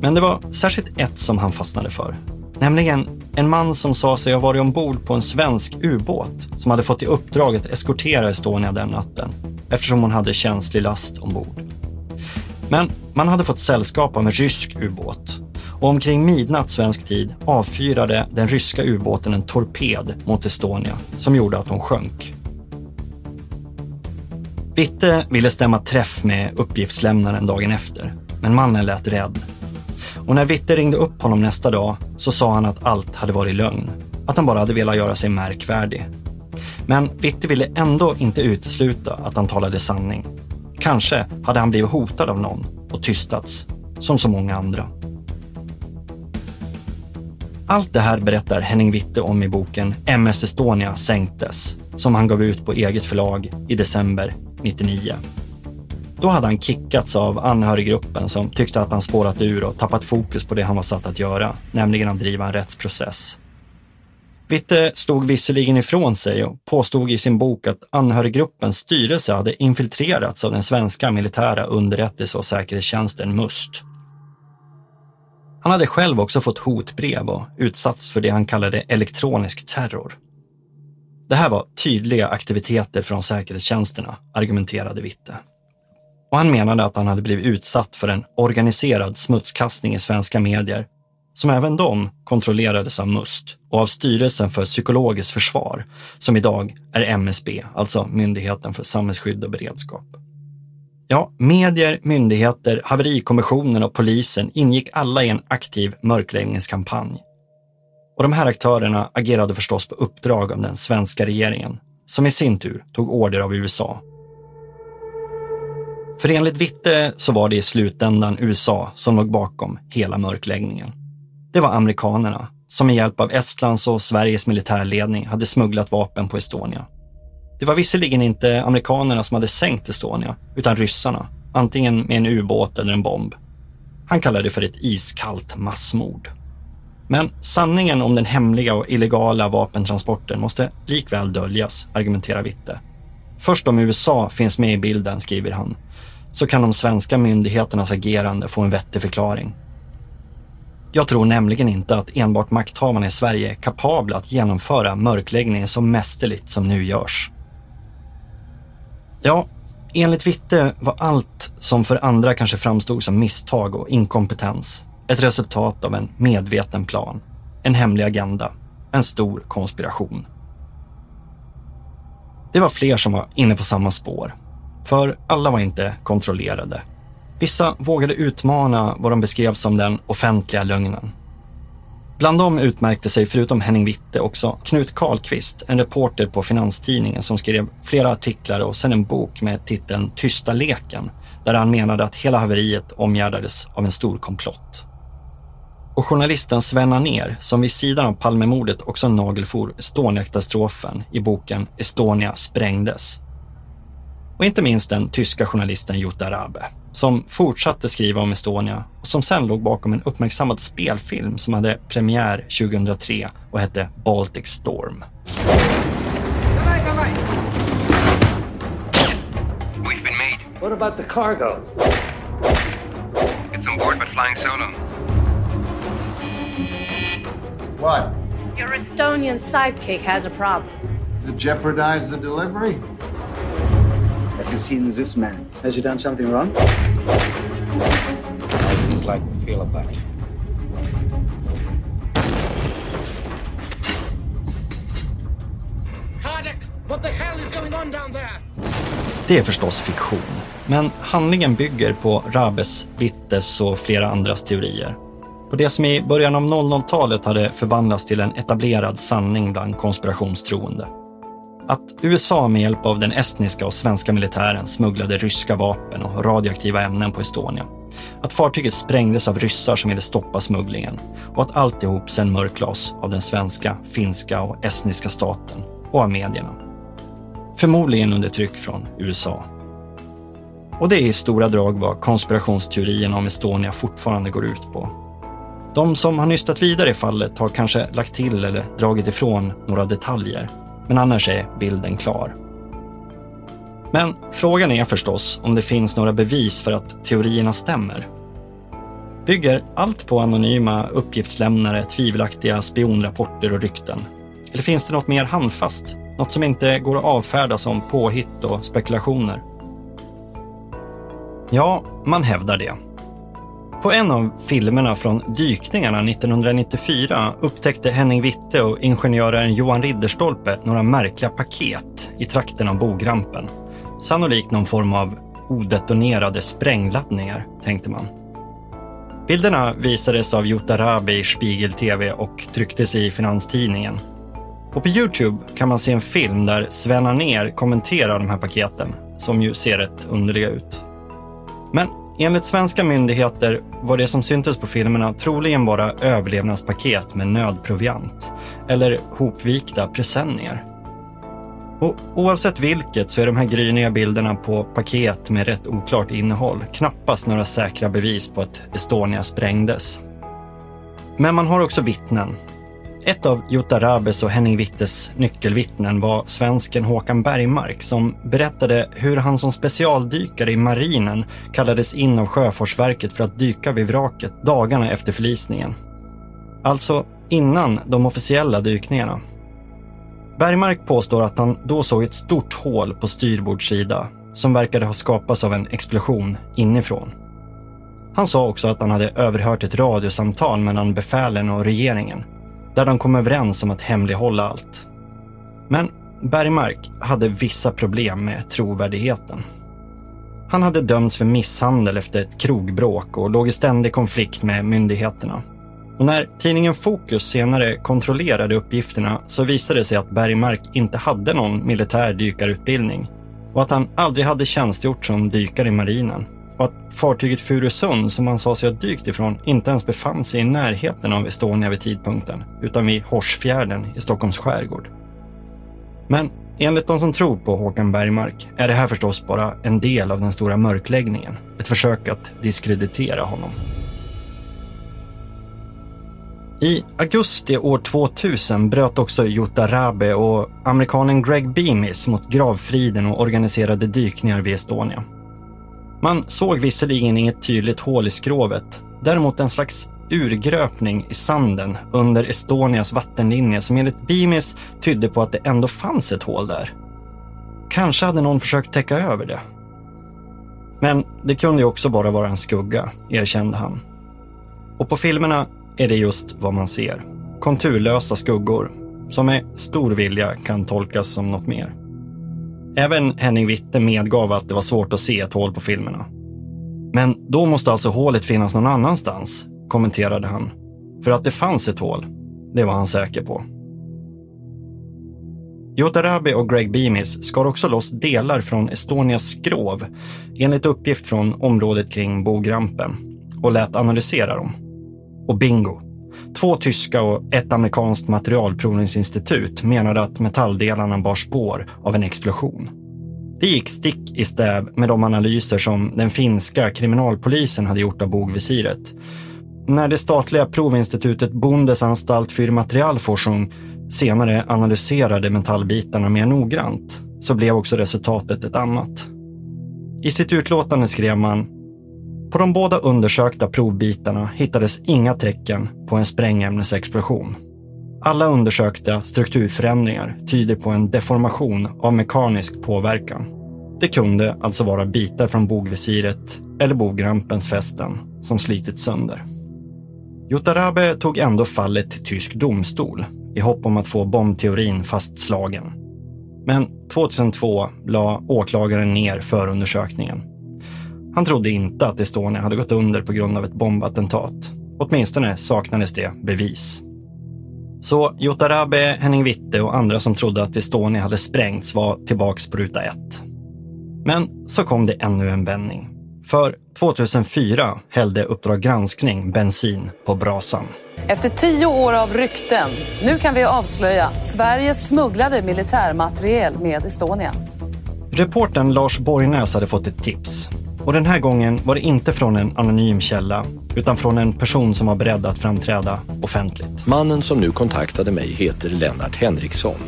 Men det var särskilt ett som han fastnade för. Nämligen en man som sa sig ha varit ombord på en svensk ubåt som hade fått i uppdrag att eskortera Estonia den natten eftersom hon hade känslig last ombord. Men man hade fått sällskap av en rysk ubåt och omkring midnatt svensk tid avfyrade den ryska ubåten en torped mot Estonia som gjorde att hon sjönk. Vitte ville stämma träff med uppgiftslämnaren dagen efter, men mannen lät rädd. Och när Witte ringde upp honom nästa dag så sa han att allt hade varit lögn. Att han bara hade velat göra sig märkvärdig. Men Witte ville ändå inte utesluta att han talade sanning. Kanske hade han blivit hotad av någon och tystats, som så många andra. Allt det här berättar Henning Witte om i boken MS Estonia sänktes, som han gav ut på eget förlag i december 99. Då hade han kickats av anhöriggruppen som tyckte att han spårat ur och tappat fokus på det han var satt att göra, nämligen att driva en rättsprocess. Witte stod visserligen ifrån sig och påstod i sin bok att anhöriggruppens styrelse hade infiltrerats av den svenska militära underrättelse och säkerhetstjänsten MUST. Han hade själv också fått hotbrev och utsatts för det han kallade elektronisk terror. Det här var tydliga aktiviteter från säkerhetstjänsterna, argumenterade Witte. Och han menade att han hade blivit utsatt för en organiserad smutskastning i svenska medier, som även de kontrollerades av MUST och av Styrelsen för psykologiskt försvar, som idag är MSB, alltså Myndigheten för samhällsskydd och beredskap. Ja, medier, myndigheter, haverikommissionen och polisen ingick alla i en aktiv mörkläggningskampanj. Och de här aktörerna agerade förstås på uppdrag av den svenska regeringen, som i sin tur tog order av USA för enligt Witte så var det i slutändan USA som låg bakom hela mörkläggningen. Det var amerikanerna som med hjälp av Estlands och Sveriges militärledning hade smugglat vapen på Estonia. Det var visserligen inte amerikanerna som hade sänkt Estonia, utan ryssarna, antingen med en ubåt eller en bomb. Han kallade det för ett iskallt massmord. Men sanningen om den hemliga och illegala vapentransporten måste likväl döljas, argumenterar Witte. Först om USA finns med i bilden, skriver han, så kan de svenska myndigheternas agerande få en vettig förklaring. Jag tror nämligen inte att enbart makthavarna i Sverige är kapabla att genomföra mörkläggningen så mästerligt som nu görs. Ja, enligt Witte var allt som för andra kanske framstod som misstag och inkompetens ett resultat av en medveten plan, en hemlig agenda, en stor konspiration. Det var fler som var inne på samma spår. För alla var inte kontrollerade. Vissa vågade utmana vad de beskrev som den offentliga lögnen. Bland dem utmärkte sig förutom Henning Witte också Knut Karlqvist, en reporter på Finanstidningen som skrev flera artiklar och sen en bok med titeln Tysta leken, där han menade att hela haveriet omgärdades av en stor komplott. Och journalisten Sven Anér, som vid sidan av Palmemordet också nagelfor Estonia-katastrofen i boken Estonia sprängdes. Och inte minst den tyska journalisten Jutta Rabe, som fortsatte skriva om Estonia och som sen låg bakom en uppmärksammad spelfilm som hade premiär 2003 och hette Baltic Storm. We've been made. What about the cargo? It's on board but flying solo. What? Your Estonian sidekick has a problem. Does it jeopardize the delivery? Have you seen this man? Has he done something wrong? I didn't like the feel of that. Det är förstås fiktion, men handlingen bygger på Rabes, Wittes och flera andras teorier. På det som i början av 00-talet hade förvandlats till en etablerad sanning bland konspirationstroende. Att USA med hjälp av den estniska och svenska militären smugglade ryska vapen och radioaktiva ämnen på Estonia. Att fartyget sprängdes av ryssar som ville stoppa smugglingen och att alltihop sen mörklades av den svenska, finska och estniska staten och av medierna. Förmodligen under tryck från USA. Och det är i stora drag vad konspirationsteorierna om Estonia fortfarande går ut på. De som har nystat vidare i fallet har kanske lagt till eller dragit ifrån några detaljer men annars är bilden klar. Men frågan är förstås om det finns några bevis för att teorierna stämmer. Bygger allt på anonyma uppgiftslämnare, tvivelaktiga spionrapporter och rykten? Eller finns det något mer handfast? Något som inte går att avfärda som påhitt och spekulationer? Ja, man hävdar det. På en av filmerna från dykningarna 1994 upptäckte Henning Witte och ingenjören Johan Ridderstolpe några märkliga paket i trakten av bogrampen. Sannolikt någon form av odetonerade sprängladdningar, tänkte man. Bilderna visades av Jutta Rabi i Spiegel TV och trycktes i Finanstidningen. Och på Youtube kan man se en film där Sven Anér kommenterar de här paketen, som ju ser rätt underliga ut. Men Enligt svenska myndigheter var det som syntes på filmerna troligen bara överlevnadspaket med nödproviant eller hopvikta presenningar. Och oavsett vilket så är de här gryniga bilderna på paket med rätt oklart innehåll knappast några säkra bevis på att Estonia sprängdes. Men man har också vittnen ett av Jutta Rabes och Henning Wittes nyckelvittnen var svensken Håkan Bergmark som berättade hur han som specialdykare i marinen kallades in av Sjöfartsverket för att dyka vid vraket dagarna efter förlisningen. Alltså innan de officiella dykningarna. Bergmark påstår att han då såg ett stort hål på styrbordssida som verkade ha skapats av en explosion inifrån. Han sa också att han hade överhört ett radiosamtal mellan befälen och regeringen där de kom överens om att hemlighålla allt. Men Bergmark hade vissa problem med trovärdigheten. Han hade dömts för misshandel efter ett krogbråk och låg i ständig konflikt med myndigheterna. Och när tidningen Fokus senare kontrollerade uppgifterna så visade det sig att Bergmark inte hade någon militär dykarutbildning och att han aldrig hade tjänstgjort som dykare i marinen och att fartyget Furusund som han sa sig ha dykt ifrån inte ens befann sig i närheten av Estonia vid tidpunkten, utan vid Horsfjärden i Stockholms skärgård. Men enligt de som tror på Håkan Bergmark är det här förstås bara en del av den stora mörkläggningen. Ett försök att diskreditera honom. I augusti år 2000 bröt också Jutta Rabe och amerikanen Greg Beamis mot gravfriden och organiserade dykningar vid Estonia. Man såg visserligen inget tydligt hål i skrovet, däremot en slags urgröpning i sanden under Estonias vattenlinje som enligt Bimis tydde på att det ändå fanns ett hål där. Kanske hade någon försökt täcka över det. Men det kunde ju också bara vara en skugga, erkände han. Och på filmerna är det just vad man ser. Konturlösa skuggor som med stor vilja kan tolkas som något mer. Även Henning Witte medgav att det var svårt att se ett hål på filmerna. Men då måste alltså hålet finnas någon annanstans, kommenterade han. För att det fanns ett hål, det var han säker på. Jotarabi och Greg Beamis skar också loss delar från Estonias skrov enligt uppgift från området kring bogrampen och lät analysera dem. Och bingo! Två tyska och ett amerikanskt materialprovningsinstitut menade att metalldelarna bar spår av en explosion. Det gick stick i stäv med de analyser som den finska kriminalpolisen hade gjort av bogvisiret. När det statliga provinstitutet Bundesanstalt für Materialforschung senare analyserade metallbitarna mer noggrant så blev också resultatet ett annat. I sitt utlåtande skrev man på de båda undersökta provbitarna hittades inga tecken på en sprängämnesexplosion. Alla undersökta strukturförändringar tyder på en deformation av mekanisk påverkan. Det kunde alltså vara bitar från bogvisiret eller bogrampens fästen som slitits sönder. Jotarabe tog ändå fallet till tysk domstol i hopp om att få bombteorin fastslagen. Men 2002 la åklagaren ner förundersökningen. Han trodde inte att Estonia hade gått under på grund av ett bombattentat. Åtminstone saknades det bevis. Så Jotarabe, Henning Witte och andra som trodde att Estonia hade sprängts var tillbaks på ruta ett. Men så kom det ännu en vändning. För 2004 hällde Uppdrag granskning bensin på brasan. Efter tio år av rykten, nu kan vi avslöja Sverige smugglade militärmateriel med Estonia. Reporten Lars Borgnäs hade fått ett tips. Och den här gången var det inte från en anonym källa, utan från en person som var beredd att framträda offentligt. Mannen som nu kontaktade mig heter Lennart Henriksson.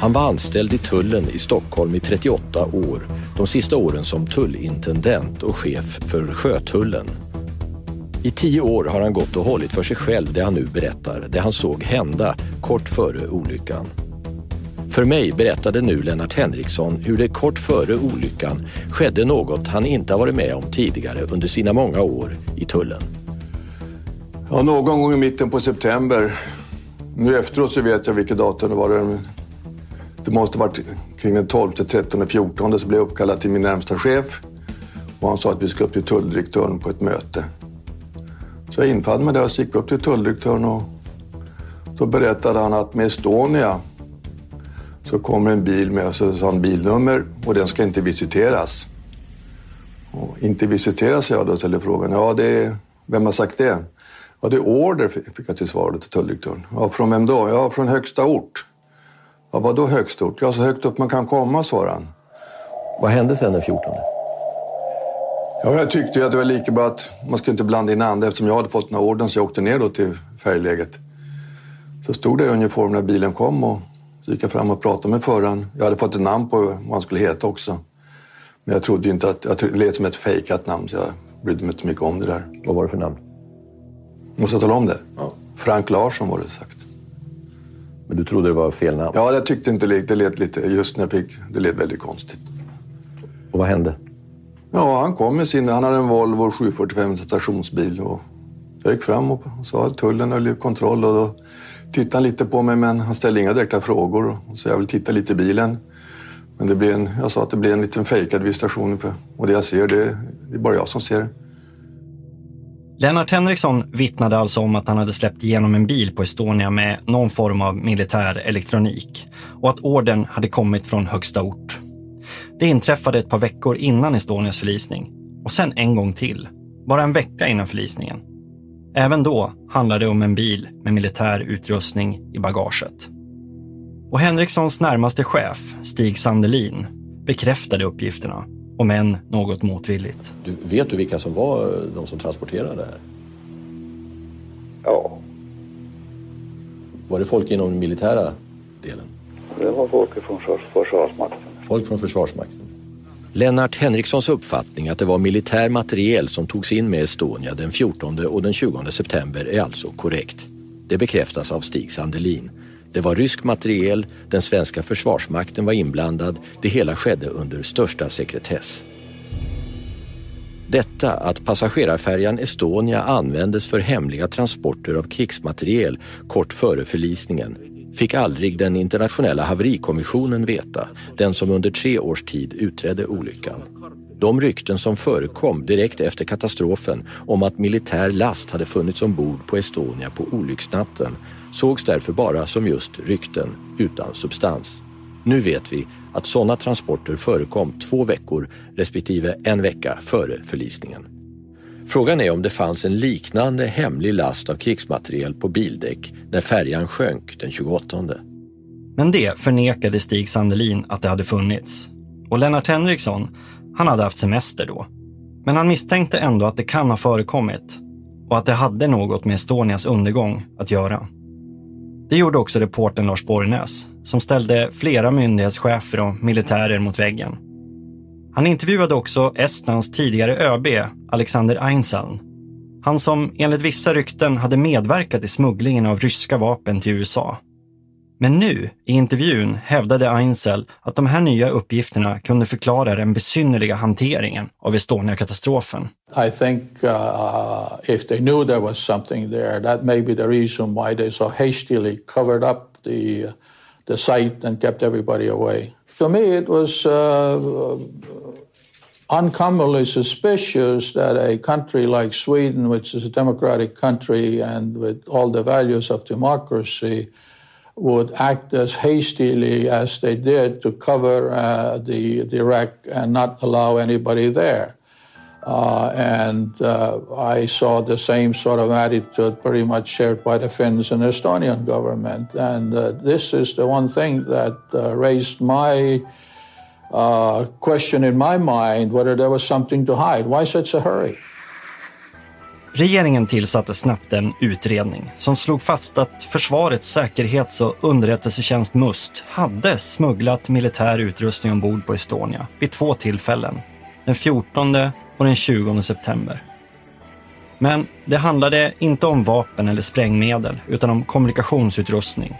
Han var anställd i tullen i Stockholm i 38 år, de sista åren som tullintendent och chef för sjötullen. I tio år har han gått och hållit för sig själv det han nu berättar, det han såg hända kort före olyckan. För mig berättade nu Lennart Henriksson hur det kort före olyckan skedde något han inte har varit med om tidigare under sina många år i tullen. Ja, någon gång i mitten på september. Nu efteråt så vet jag vilket datum det var. Det måste ha varit kring den 12, 13, 14 så blev jag uppkallad till min närmsta chef. Och han sa att vi ska upp till tulldirektören på ett möte. Så jag infann mig där och gick upp till tulldirektören och då berättade han att med Estonia så kommer en bil med han bilnummer och den ska inte visiteras. Och inte visiteras jag då ställde frågan. Ja, det är, vem har sagt det? Ja, det är order fick jag till svar till tulldirektören. Ja, från vem då? Ja, från högsta ort. Ja, vad då högsta ort? Ja, så högt upp man kan komma, svarade han. Vad hände sen den 14? Ja, jag tyckte att det var lika bra att man skulle inte blanda in andra eftersom jag hade fått den här ordern så jag åkte ner då till färgläget. Så stod det i uniform när bilen kom och så gick jag fram och pratade med föraren. Jag hade fått ett namn på vad han skulle heta också. Men jag trodde inte att... Jag lät som ett fejkat namn så jag brydde mig inte mycket om det där. Vad var det för namn? Måste jag tala om det? Ja. Frank Larsson var det sagt. Men du trodde det var fel namn? Ja, jag tyckte inte det lät lite... Just när jag fick... Det lät väldigt konstigt. Och vad hände? Ja, han kom med sin... Han hade en Volvo 745 stationsbil. Och jag gick fram och sa att tullen höll kontroll. Och då tittade han lite på mig, men han ställde inga direkta frågor. Så jag vill titta lite i bilen. Men det blir en, jag sa att det blir en liten fejkad visitation. För, och det jag ser, det, det är bara jag som ser det. Lennart Henriksson vittnade alltså om att han hade släppt igenom en bil på Estonia med någon form av militär elektronik och att orden hade kommit från högsta ort. Det inträffade ett par veckor innan Estonias förlisning och sen en gång till, bara en vecka innan förlisningen. Även då handlade det om en bil med militär utrustning i bagaget. Och Henrikssons närmaste chef, Stig Sandelin, bekräftade uppgifterna, om än något motvilligt. Du, vet du vilka som var de som transporterade det här? Ja. Var det folk inom den militära delen? Det var folk från Försvarsmakten. Folk från Försvarsmakten. Lennart Henrikssons uppfattning att det var militär materiel som togs in med Estonia den 14 och den 20 september är alltså korrekt. Det bekräftas av Stig Sandelin. Det var rysk materiel, den svenska försvarsmakten var inblandad, det hela skedde under största sekretess. Detta att passagerarfärjan Estonia användes för hemliga transporter av krigsmateriel kort före förlisningen fick aldrig den internationella haverikommissionen veta, den som under tre års tid utredde olyckan. De rykten som förekom direkt efter katastrofen om att militär last hade funnits ombord på Estonia på olycksnatten sågs därför bara som just rykten utan substans. Nu vet vi att sådana transporter förekom två veckor respektive en vecka före förlisningen. Frågan är om det fanns en liknande hemlig last av krigsmateriel på bildäck när färjan sjönk den 28. Men det förnekade Stig Sandelin att det hade funnits. Och Lennart Henriksson, han hade haft semester då. Men han misstänkte ändå att det kan ha förekommit och att det hade något med Estonias undergång att göra. Det gjorde också reporten Lars Borgnäs som ställde flera myndighetschefer och militärer mot väggen. Han intervjuade också Estlands tidigare ÖB, Alexander Einsalm. Han som enligt vissa rykten hade medverkat i smugglingen av ryska vapen till USA. Men nu, i intervjun, hävdade Einsel att de här nya uppgifterna kunde förklara den besynnerliga hanteringen av Estonia-katastrofen. I think uh, if they knew there was something there, that may be the reason why they so hastily covered up the, the site and kept everybody away. To me, it was uh, uncommonly suspicious that a country like Sweden, which is a democratic country and with all the values of democracy, would act as hastily as they did to cover uh, the, the wreck and not allow anybody there. Uh, and uh, I saw the same sort of attitude pretty much shared by the Finns and Estonian government. And uh, this is the one thing that uh, raised my uh, question in my mind whether there was something to hide. Why such a hurry? Regeringen tillsatte snabbt en utredning som slog fast att Försvarets säkerhets och underrättelsetjänst MUST hade smugglat militär utrustning ombord på Estonia vid två tillfällen. Den 14 och den 20 september. Men det handlade inte om vapen eller sprängmedel utan om kommunikationsutrustning.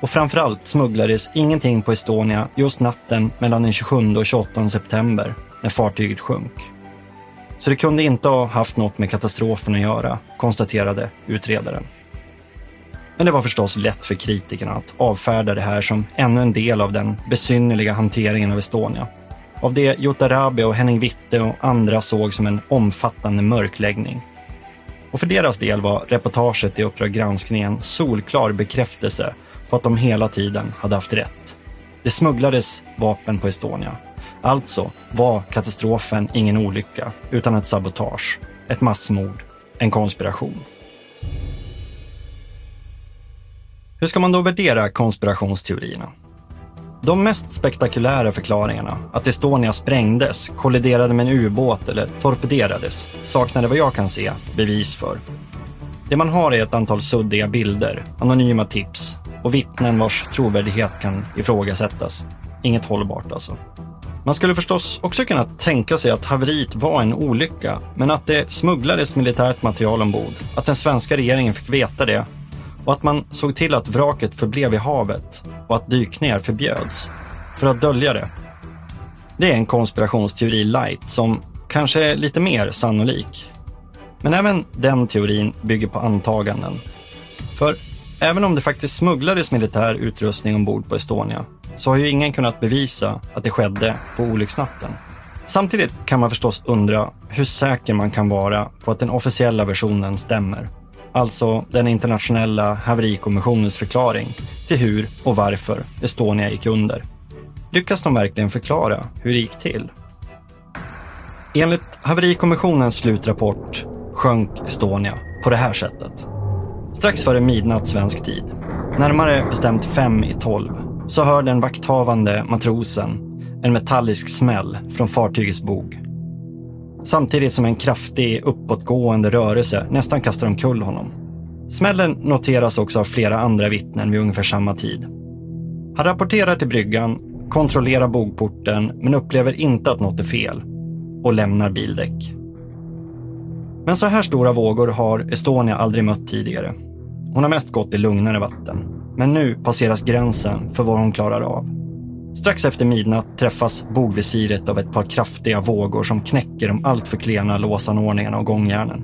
Och framförallt smugglades ingenting på Estonia just natten mellan den 27 och 28 september när fartyget sjönk. Så det kunde inte ha haft något med katastrofen att göra, konstaterade utredaren. Men det var förstås lätt för kritikerna att avfärda det här som ännu en del av den besynnerliga hanteringen av Estonia. Av det Jutta Rabe och Henning Witte och andra såg som en omfattande mörkläggning. Och för deras del var reportaget i Uppdrag granskning en solklar bekräftelse på att de hela tiden hade haft rätt. Det smugglades vapen på Estonia. Alltså var katastrofen ingen olycka, utan ett sabotage, ett massmord, en konspiration. Hur ska man då värdera konspirationsteorierna? De mest spektakulära förklaringarna, att Estonia sprängdes, kolliderade med en ubåt eller torpederades, saknade vad jag kan se bevis för. Det man har är ett antal suddiga bilder, anonyma tips och vittnen vars trovärdighet kan ifrågasättas. Inget hållbart alltså. Man skulle förstås också kunna tänka sig att haveriet var en olycka, men att det smugglades militärt material ombord, att den svenska regeringen fick veta det och att man såg till att vraket förblev i havet och att dykningar förbjöds för att dölja det. Det är en konspirationsteori light som kanske är lite mer sannolik. Men även den teorin bygger på antaganden. För även om det faktiskt smugglades militär utrustning ombord på Estonia så har ju ingen kunnat bevisa att det skedde på olycksnatten. Samtidigt kan man förstås undra hur säker man kan vara på att den officiella versionen stämmer. Alltså den internationella haverikommissionens förklaring till hur och varför Estonia gick under. Lyckas de verkligen förklara hur det gick till? Enligt haverikommissionens slutrapport sjönk Estonia på det här sättet. Strax före midnatt svensk tid, närmare bestämt fem i tolv, så hör den vakthavande matrosen en metallisk smäll från fartygets bog. Samtidigt som en kraftig uppåtgående rörelse nästan kastar omkull honom. Smällen noteras också av flera andra vittnen vid ungefär samma tid. Han rapporterar till bryggan, kontrollerar bogporten men upplever inte att något är fel och lämnar bildäck. Men så här stora vågor har Estonia aldrig mött tidigare. Hon har mest gått i lugnare vatten. Men nu passeras gränsen för vad hon klarar av. Strax efter midnatt träffas bogvisiret av ett par kraftiga vågor som knäcker de alltför klena låsanordningarna och gångjärnen.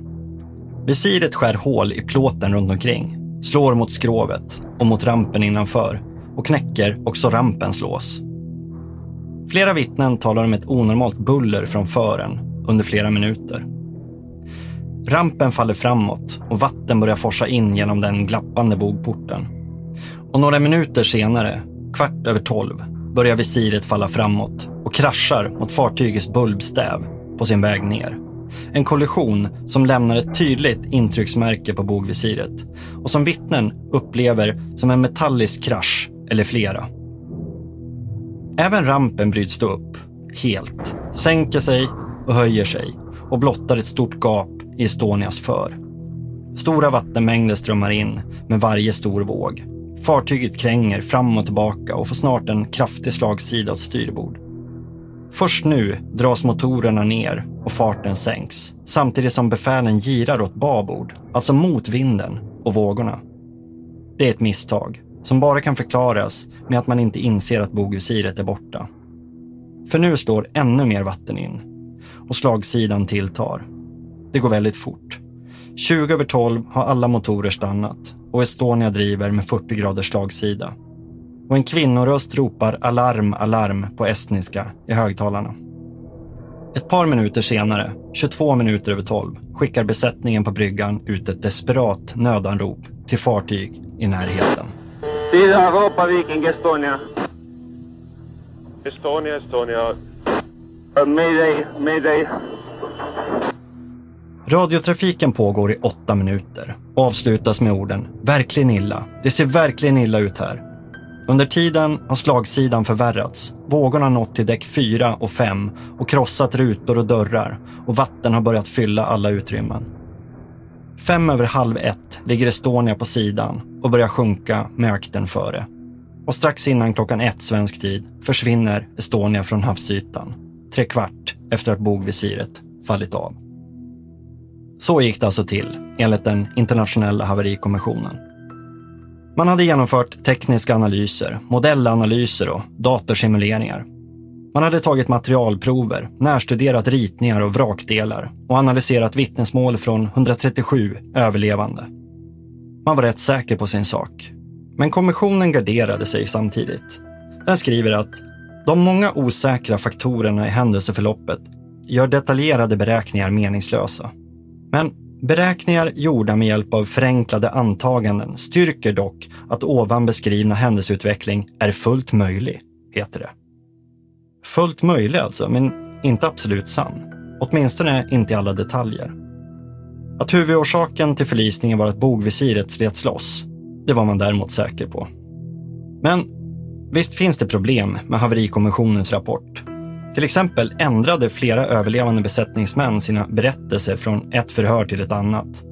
Visiret skär hål i plåten runt omkring, slår mot skrovet och mot rampen innanför och knäcker också rampens lås. Flera vittnen talar om ett onormalt buller från fören under flera minuter. Rampen faller framåt och vatten börjar forsa in genom den glappande bogporten. Och några minuter senare, kvart över tolv, börjar visiret falla framåt och kraschar mot fartygets bulbstäv på sin väg ner. En kollision som lämnar ett tydligt intrycksmärke på bogvisiret och som vittnen upplever som en metallisk krasch eller flera. Även rampen bryts då upp, helt, sänker sig och höjer sig och blottar ett stort gap i Estonias för. Stora vattenmängder strömmar in med varje stor våg. Fartyget kränger fram och tillbaka och får snart en kraftig slagsida åt styrbord. Först nu dras motorerna ner och farten sänks samtidigt som befälen girar åt babord, alltså mot vinden och vågorna. Det är ett misstag som bara kan förklaras med att man inte inser att bogvisiret är borta. För nu står ännu mer vatten in och slagsidan tilltar. Det går väldigt fort. 20 över 12 har alla motorer stannat och Estonia driver med 40 graders slagsida. Och en kvinnoröst ropar alarm, alarm på estniska i högtalarna. Ett par minuter senare, 22 minuter över 12, skickar besättningen på bryggan ut ett desperat nödanrop till fartyg i närheten. Sida Europa Viking Estonia. Estonia, Estonia. Uh, mayday, mayday. Radiotrafiken pågår i åtta minuter och avslutas med orden “verkligen illa, det ser verkligen illa ut här”. Under tiden har slagsidan förvärrats. Vågorna har nått till däck 4 och 5 och krossat rutor och dörrar och vatten har börjat fylla alla utrymmen. Fem över halv ett ligger Estonia på sidan och börjar sjunka med akten före. Och strax innan klockan ett svensk tid försvinner Estonia från havsytan. Tre kvart efter att bogvisiret fallit av. Så gick det alltså till, enligt den internationella haverikommissionen. Man hade genomfört tekniska analyser, modellanalyser och datorsimuleringar. Man hade tagit materialprover, närstuderat ritningar och vrakdelar och analyserat vittnesmål från 137 överlevande. Man var rätt säker på sin sak. Men kommissionen garderade sig samtidigt. Den skriver att de många osäkra faktorerna i händelseförloppet gör detaljerade beräkningar meningslösa. Men beräkningar gjorda med hjälp av förenklade antaganden styrker dock att ovan beskrivna händelseutveckling är fullt möjlig, heter det. Fullt möjlig alltså, men inte absolut sann. Åtminstone inte i alla detaljer. Att huvudorsaken till förlisningen var att bogvisiret slets loss, det var man däremot säker på. Men visst finns det problem med haverikommissionens rapport. Till exempel ändrade flera överlevande besättningsmän sina berättelser från ett förhör till ett annat.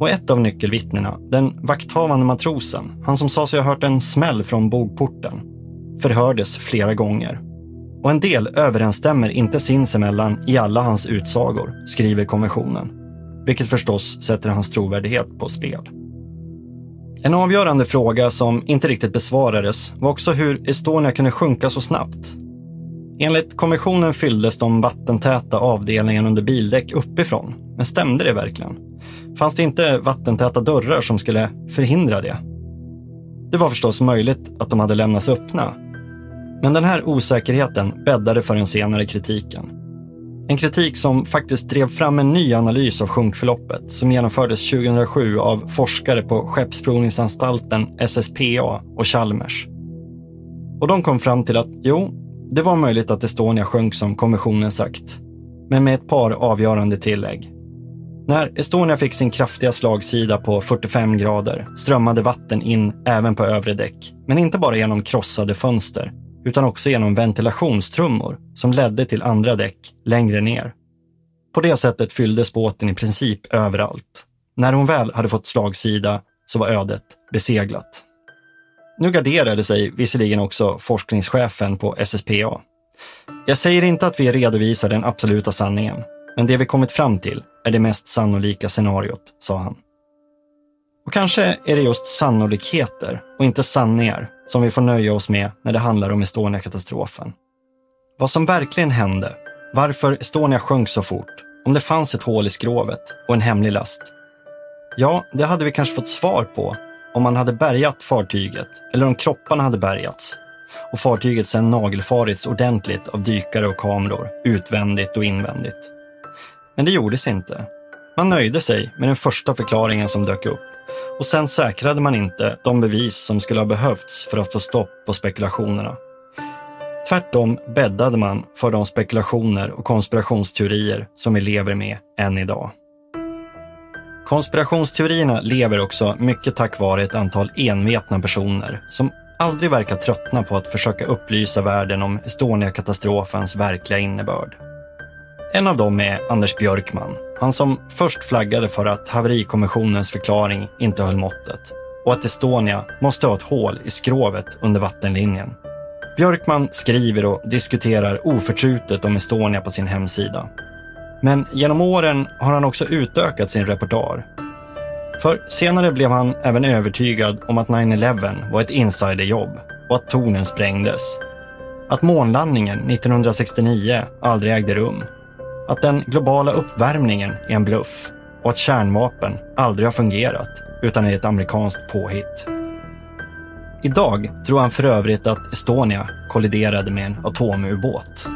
Och ett av nyckelvittnena, den vakthavande matrosen, han som sa sig ha hört en smäll från bogporten, förhördes flera gånger. Och en del överensstämmer inte sinsemellan i alla hans utsagor, skriver kommissionen. Vilket förstås sätter hans trovärdighet på spel. En avgörande fråga som inte riktigt besvarades var också hur Estonia kunde sjunka så snabbt. Enligt kommissionen fylldes de vattentäta avdelningarna under bildäck uppifrån. Men stämde det verkligen? Fanns det inte vattentäta dörrar som skulle förhindra det? Det var förstås möjligt att de hade lämnats öppna. Men den här osäkerheten bäddade för den senare kritiken. En kritik som faktiskt drev fram en ny analys av sjunkförloppet som genomfördes 2007 av forskare på Skeppsprovningsanstalten SSPA och Chalmers. Och de kom fram till att jo, det var möjligt att Estonia sjönk som kommissionen sagt, men med ett par avgörande tillägg. När Estonia fick sin kraftiga slagsida på 45 grader strömmade vatten in även på övre däck, men inte bara genom krossade fönster, utan också genom ventilationstrummor som ledde till andra däck längre ner. På det sättet fylldes båten i princip överallt. När hon väl hade fått slagsida så var ödet beseglat. Nu garderade sig visserligen också forskningschefen på SSPA. Jag säger inte att vi redovisar den absoluta sanningen, men det vi kommit fram till är det mest sannolika scenariot, sa han. Och kanske är det just sannolikheter och inte sanningar som vi får nöja oss med när det handlar om Estonia-katastrofen. Vad som verkligen hände, varför Estonia sjönk så fort, om det fanns ett hål i skrovet och en hemlig last. Ja, det hade vi kanske fått svar på om man hade bärgat fartyget eller om kropparna hade bärgats och fartyget sedan nagelfarits ordentligt av dykare och kameror, utvändigt och invändigt. Men det gjordes inte. Man nöjde sig med den första förklaringen som dök upp och sen säkrade man inte de bevis som skulle ha behövts för att få stopp på spekulationerna. Tvärtom bäddade man för de spekulationer och konspirationsteorier som vi lever med än idag. Konspirationsteorierna lever också mycket tack vare ett antal envetna personer som aldrig verkar tröttna på att försöka upplysa världen om Estonia-katastrofens verkliga innebörd. En av dem är Anders Björkman, han som först flaggade för att haverikommissionens förklaring inte höll måttet och att Estonia måste ha ett hål i skrovet under vattenlinjen. Björkman skriver och diskuterar oförtrutet om Estonia på sin hemsida. Men genom åren har han också utökat sin repertoar. För senare blev han även övertygad om att 9-11 var ett insiderjobb och att tornen sprängdes. Att månlandningen 1969 aldrig ägde rum. Att den globala uppvärmningen är en bluff och att kärnvapen aldrig har fungerat utan är ett amerikanskt påhitt. Idag tror han för övrigt att Estonia kolliderade med en atomubåt.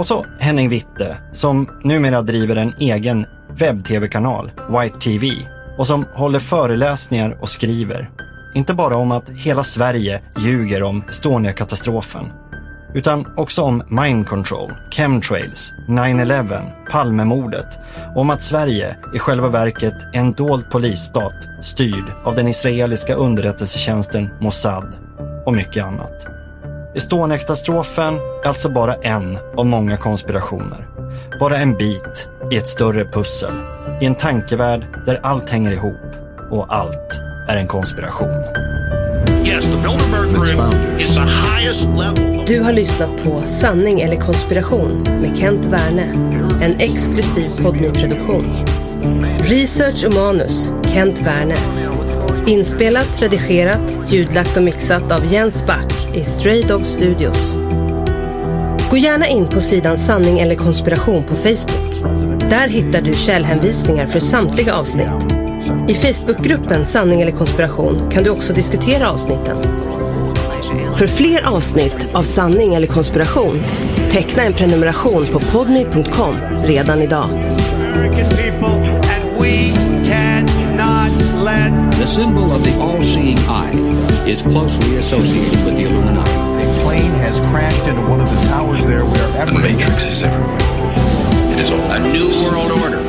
Och så Henning Witte, som numera driver en egen webb-tv-kanal, White TV, och som håller föreläsningar och skriver. Inte bara om att hela Sverige ljuger om Estonia-katastrofen, utan också om mind control, chemtrails, 9-11, Palmemordet och om att Sverige i själva verket är en dold polisstat styrd av den israeliska underrättelsetjänsten Mossad och mycket annat. Estonia-katastrofen är alltså bara en av många konspirationer. Bara en bit i ett större pussel. I en tankevärld där allt hänger ihop och allt är en konspiration. Yes, the Bilderberg Group is the highest level. Du har lyssnat på Sanning eller konspiration med Kent Werne. En exklusiv podmi-produktion. Research och manus Kent Werne. Inspelat, redigerat, ljudlagt och mixat av Jens Back i Stray Dog Studios. Gå gärna in på sidan Sanning eller konspiration på Facebook. Där hittar du källhänvisningar för samtliga avsnitt. I Facebookgruppen Sanning eller konspiration kan du också diskutera avsnitten. För fler avsnitt av Sanning eller konspiration, teckna en prenumeration på podme.com redan idag. American people, and we cannot let. The symbol of the all-seeing eye is closely associated with the Illuminati. A plane has crashed into one of the towers there wherever. The Matrix is everywhere. It is all a new world order